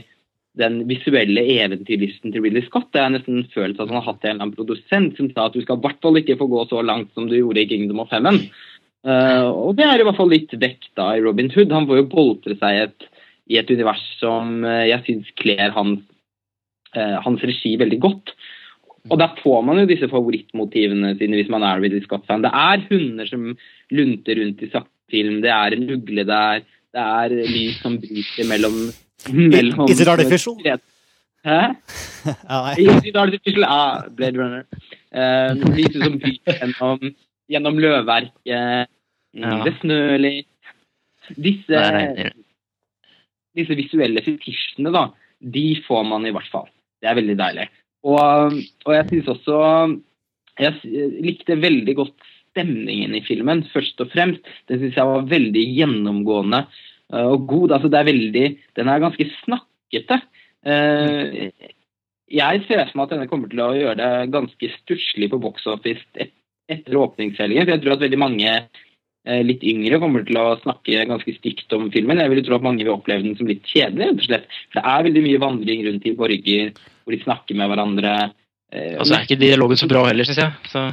den visuelle eventyrlysten til Ridley Scott. Det er nesten følelsen at han har hatt en eller annen produsent som sa at du skal i hvert fall ikke få gå så langt som du gjorde i Kingdom of Heaven. Uh, og det er i hvert fall litt vekk da i Robin Hood. Han får jo boltre seg et, i et univers som uh, jeg syns kler hans, hans regi veldig godt. Og der får man jo disse favorittmotivene sine hvis man er Ridley Scott-fan. Det er hunder som lunter rundt i sakte film, det er en ugle der, det er lys som bryter mellom mellom Is it artificial? Hæ? Is it artificial? Ah, Blade Runner. Uh, lyset som bryter gjennom, gjennom løvverket. Ja. Det snør litt. Disse, disse visuelle fetisjene, da, de får man i hvert fall. Det er veldig deilig. Og, og jeg syns også Jeg likte veldig godt stemningen i filmen, først og fremst. Den syns jeg var veldig gjennomgående Eh, og god. Altså det er veldig Den er ganske snakkete. Eh, jeg ser for meg at denne kommer til å gjøre det ganske stusslig på box office etter åpningshelgen. Jeg tror at veldig mange litt yngre kommer til å snakke ganske stygt om filmen. Jeg vil tro at mange vil oppleve den som litt kjedelig. rett og slett. Det er veldig mye vandring rundt i borger hvor de snakker med hverandre. Og så er ikke dialogen så bra heller, syns jeg. Så...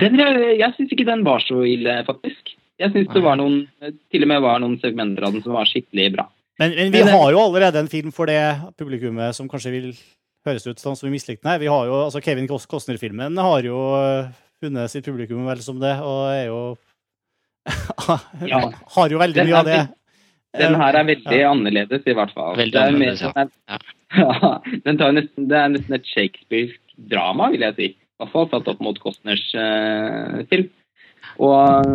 Den, jeg syns ikke den var så ille, faktisk. Jeg syns det var noen, til og med var noen segmenter av den som var skikkelig bra. Men, men vi har jo allerede en film for det publikummet som kanskje vil høres ut sånn som vi mislikte den her. Vi har jo, altså Kevin Cos- Costner-filmen har jo funnet sitt publikum vel som det, og er jo. Har jo veldig Den mye av det. Den her er veldig annerledes, i hvert fall. Veldig Det er mer ja. Ja, den tar nesten, det er nesten et Shakespearsk drama, vil jeg si. I hvert fall satt opp mot Costners uh, film. Og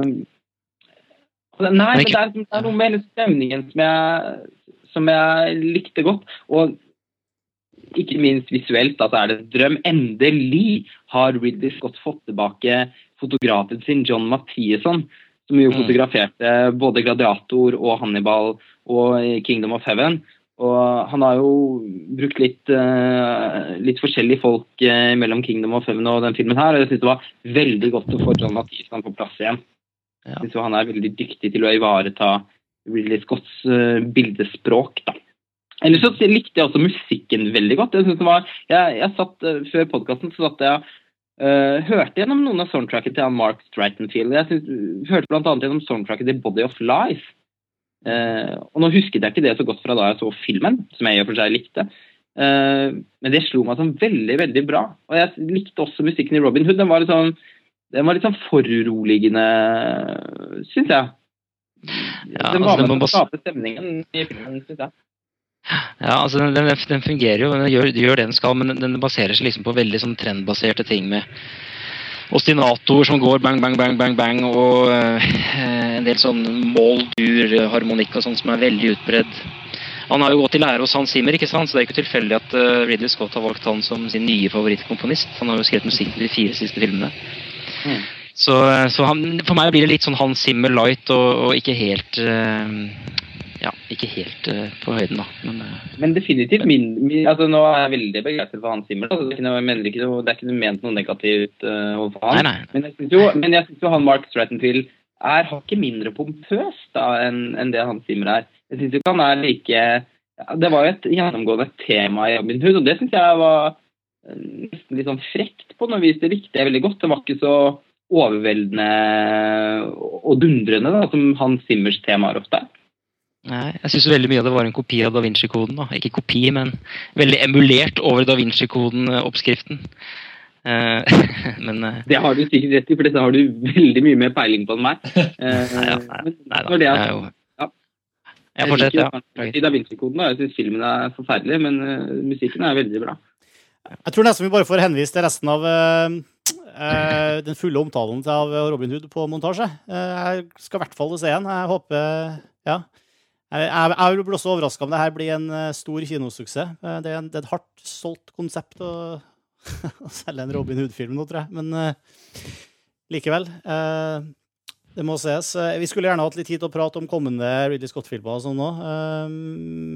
Nei, men det er, det er noe med hele stemningen som jeg, som jeg likte godt. Og ikke minst visuelt, at det er det en drøm. Endelig har Ridley Scott fått tilbake fotografen sin, John Mathieson, som jo Mm. fotograferte både Gladiator og Hannibal og Kingdom of Heaven. Og han har jo brukt litt, uh, litt forskjellige folk uh, mellom Kingdom of Heaven og den filmen her. Og jeg synes det var veldig godt å få John Mathisen på plass igjen. Ja. Jeg synes jo han er veldig dyktig til å ivareta Ridley Scotts uh, bildespråk. da. Ellers så likte jeg også musikken veldig godt. Jeg, det var, jeg, jeg satt, Før podkasten satt jeg eh, hørte gjennom noen av soundtracket til Mark Stratenfield. Jeg synes, hørte bl.a. gjennom soundtracket til Body of Life. Uh, og nå husket jeg ikke det så godt fra da jeg så filmen, som jeg i og for seg likte. Uh, men det slo meg som veldig, veldig bra. Og jeg likte også musikken i Robin Hood. Den var litt sånn, den var litt sånn foruroligende, syns jeg. Ja, den var altså, med på å skape stemningen i filmen, syns jeg. Ja, altså den, den, den fungerer jo, den gjør, gjør det den skal, men den, den baserer seg liksom på veldig sånn trendbaserte ting med ostinatoer som går bang, bang, bang, bang, bang, og eh, en del sånn mål-dur, harmonikk og sånn som er veldig utbredd. Han har jo gått i lære hos Hans Zimmer, ikke sant? så det er ikke tilfeldig at uh, Ridley Scott har valgt han som sin nye favorittkomponist. Han har jo skrevet musikk til de fire siste filmene. Mm. Så, så han, for meg blir det litt sånn Hans Zimmer light, og, og ikke helt eh, Ja, ikke helt uh, på høyden, da. Men, uh, Men definitivt min, min altså Nå er jeg veldig begeistret for Hans Zimmer. Altså, det, er ikke noe, det er ikke noe ment noe negativt uh, overfor han. nei, nei. Men jeg syns jo, jo han Mark Strattonfield er hakket mindre pompøs da enn en det Hans Zimmer er. Jeg syns ikke han er like Det var jo et gjennomgående tema i Robin Hood, og det syns jeg var nesten litt sånn frekt på noe vis. Det likte jeg veldig godt. Det var ikke så overveldende og dundrende da, som Hans Zimmers temaer ofte er. Nei, jeg syns veldig mye av det var en kopi av Da Vinci-koden. da. Ikke kopi, men veldig emulert over Da Vinci-koden-oppskriften. Eh, men eh, Det har du sikkert rett i, for dette har du veldig mye mer peiling på enn meg. Eh, Nei, ja, nei, nei da. det er, Jeg jo Ja. Jeg fortsetter, ja. Da Vinci-koden, da. Jeg syns filmen er forferdelig, men eh, musikken er veldig bra. Jeg tror nesten vi bare får henvist til resten av eh, eh, den fulle omtalen av Robin Hood på montasje. Eh, jeg skal i hvert fall se den. Jeg håper Ja. Jeg, jeg, jeg blir også overraska om det her blir en eh, stor kinosuksess. Eh, det, er en, det er et hardt solgt konsept å, å selge en Robin Hood-film nå, tror jeg. Men uh, likevel. Uh, det må ses. Vi skulle gjerne hatt litt tid til å prate om kommende Ridley Scott-filmer og sånn nå, Uh,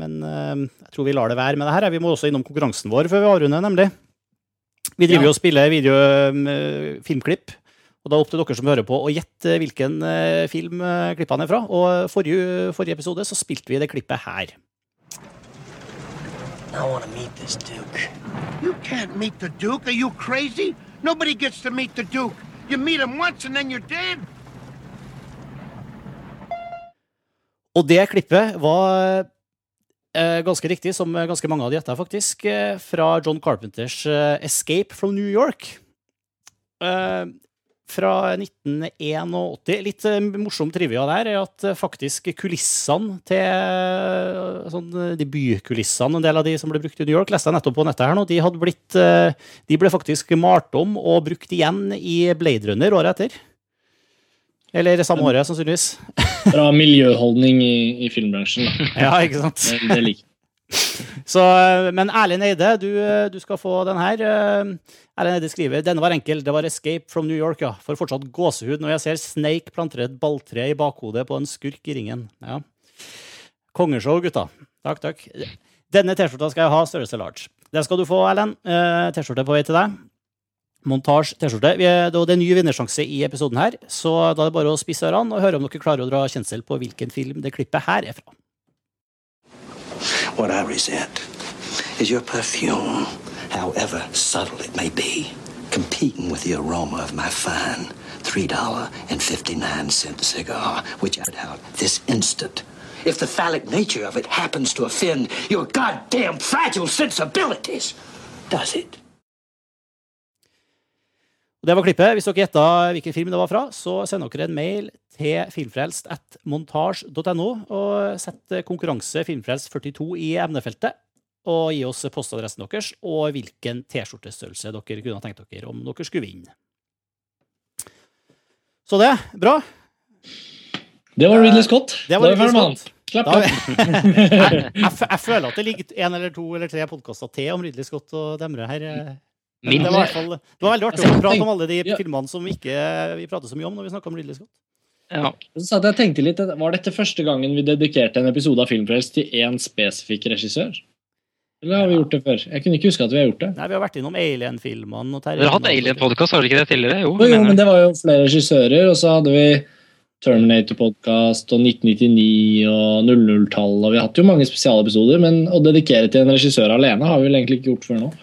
men jeg tror vi lar det være med det her. Vi må også innom konkurransen vår før vi avrunder, nemlig. Vi driver jo og spiller video, filmklipp, og da er det opp til dere som hører på, å gjette hvilken eh, film eh, klippene er fra. Og forrige, forrige episode så spilte vi det klippet her. I want to meet this Duke. You can't meet the Duke. Are you crazy? Nobody gets to meet the Duke. You meet him once and then you're dead. Og det klippet var eh, ganske riktig, som ganske mange hadde gjetta, faktisk, eh, fra John Carpenters eh, 'Escape from New York'. Fra 1981. Litt eh, morsom trivia der er at eh, faktisk kulissene til eh, sånn, De bykulissene, en del av de som ble brukt i New York, leste jeg nettopp på nettet her nå, de, hadde blitt, de ble faktisk malt om og brukt igjen i Blade Runner året etter. Eller samme året, sannsynligvis. Bra miljøholdning i, i filmbransjen. Da. Ja, ikke sant? Det, det liker. Så, eh, men Erlend Eide, du, eh, du skal få den her. Eh, Erlend Eide skriver denne var enkel. Det var 'Escape from New York', ja. For fortsatt gåsehud når jeg ser Snake plantere et balltre i bakhodet på en skurk i ringen. Ja. Kongeshow, gutta. Takk, takk. Denne T-skjorta skal jeg ha, størrelse large. Det skal du få, Erlend. T-skjorte på vei til deg. Montasj T-skjorte. Det er ny vinnersjanse i episoden her, så da er det bare å spisse ørene og høre om dere klarer å dra kjensel på hvilken film det klippet her er fra. What I resent is your perfume, however subtle it may be, competing with the aroma of my fine $3.59 cigar, which I put out this instant. If the phallic nature of it happens to offend your goddamn fragile sensibilities, does it? Det var klippet. Hvis dere gjetta hvilken film det var fra, så send dere en mail til filmfrelst.montasj.no og sett konkurranse Filmfrelst42 i emnefeltet. Og gi oss postadressen deres og hvilken T-skjortestørrelse dere kunne tenkt dere om dere skulle vinne. Så det. Bra. Det var Ridley Scott. Det var Ridley Scott. Klapp, klapp. jeg, jeg, jeg føler at det ligger en eller to eller tre podkaster til om Ridley Scott og Demre her. Det var, i hvert fall, det var veldig artig å prate om alle de filmene som ikke vi prater så mye om når vi snakker om Ridley Scott. Ja. Så satt jeg tenkte litt, Var dette første gangen vi dedikerte en episode av Filmfrelst til én spesifikk regissør? Eller har vi gjort det før? Jeg kunne ikke huske at vi har gjort det. Nei, Vi har vært innom Alien-filmene. Dere har hatt Alien-podkast, har dere ikke det tidligere? Jo, Jo, jo, men det var jo flere regissører, og så hadde vi Terminator-podkast og 1999 og 00-tall, og vi har hatt jo mange spesialepisoder, men å dedikere til en regissør alene har vi vel egentlig ikke gjort før nå.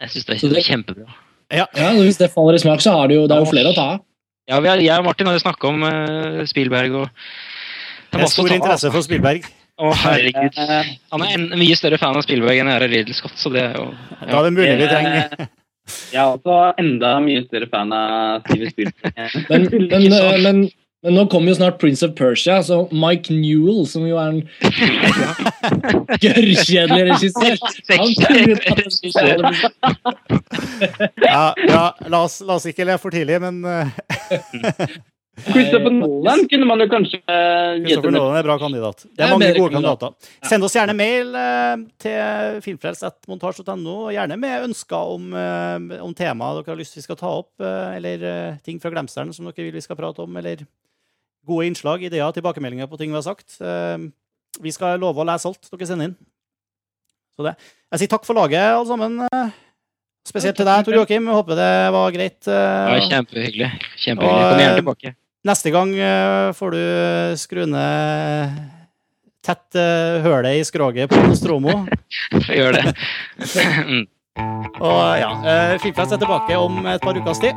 Jeg syns det Så er kjempebra. Ja, ja, Hvis det faller i smak, så har det jo, det er jo flere å ta av. Ja, vi har, jeg og Martin har jo snakka om uh, Spielberg og Det Det er er masse å stor interesse for Spielberg. Å, herregud. Han er en mye større fan av Spielberg enn jeg er av Ridley Scott, så det er jo Da er det mulig vi trenger Jeg er også enda mye større fan av Steven Spielberg. Men, men, eh, men, men nå kommer jo snart Prince of Persia, så Mike Newell, som jo er en gørrkjedelig regissør Han kunne tatt. Ja, ja la, oss, la oss ikke le for tidlig, men uh, Christopher Nolan kunne man jo kanskje gitt Christopher Nolan er en bra kandidat. Det er mange gode kandidater. Send oss gjerne mail eh, til filmfrelst.montasj.no, gjerne med ønsker om, om temaer dere har lyst vi skal ta opp, eh, eller eh, ting fra glemselen som dere vil vi skal prate om, eller gode innslag, ideer, tilbakemeldinger på ting vi har sagt. Eh, vi skal love å lese alt dere sender inn. Så det. Jeg sier takk for laget, alle sammen. eh, Spesielt til deg, Tor Joakim. Jeg håper det var greit. eh, var kjempehyggelig. Kjempehyggelig. Kom gjerne tilbake. Neste gang eh, får du skru ned tett hølet i skroget på Nostromo. Gjør det. Og ja, uh, Filmfest er tilbake om et par ukers tid.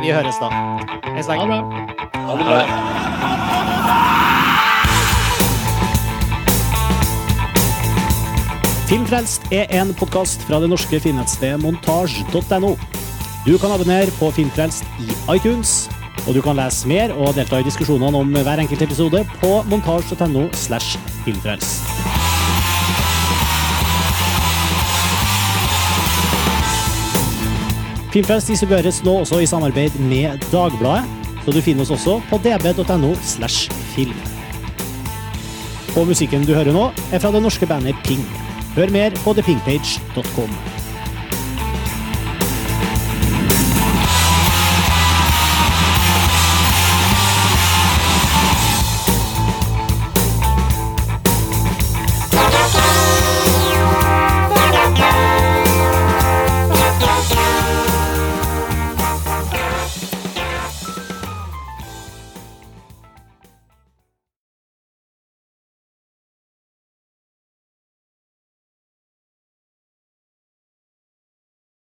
Vi høres da. Hei så Ha det lenge. bra. Ha det bra. Filmfrelst er en podkast fra det norske filmnettstedet montasj.no. Du kan abonnere på Filmfrelst i iTunes, og du kan lese mer og delta i diskusjonene om hver enkelt episode på montasj.no slash filmfrelst. Filmfrelst distribueres nå også i samarbeid med Dagbladet, så du finner oss også på db.no slash film. Og musikken du hører nå, er fra det norske bandet Ping. Hør mer på thepinkpage.com.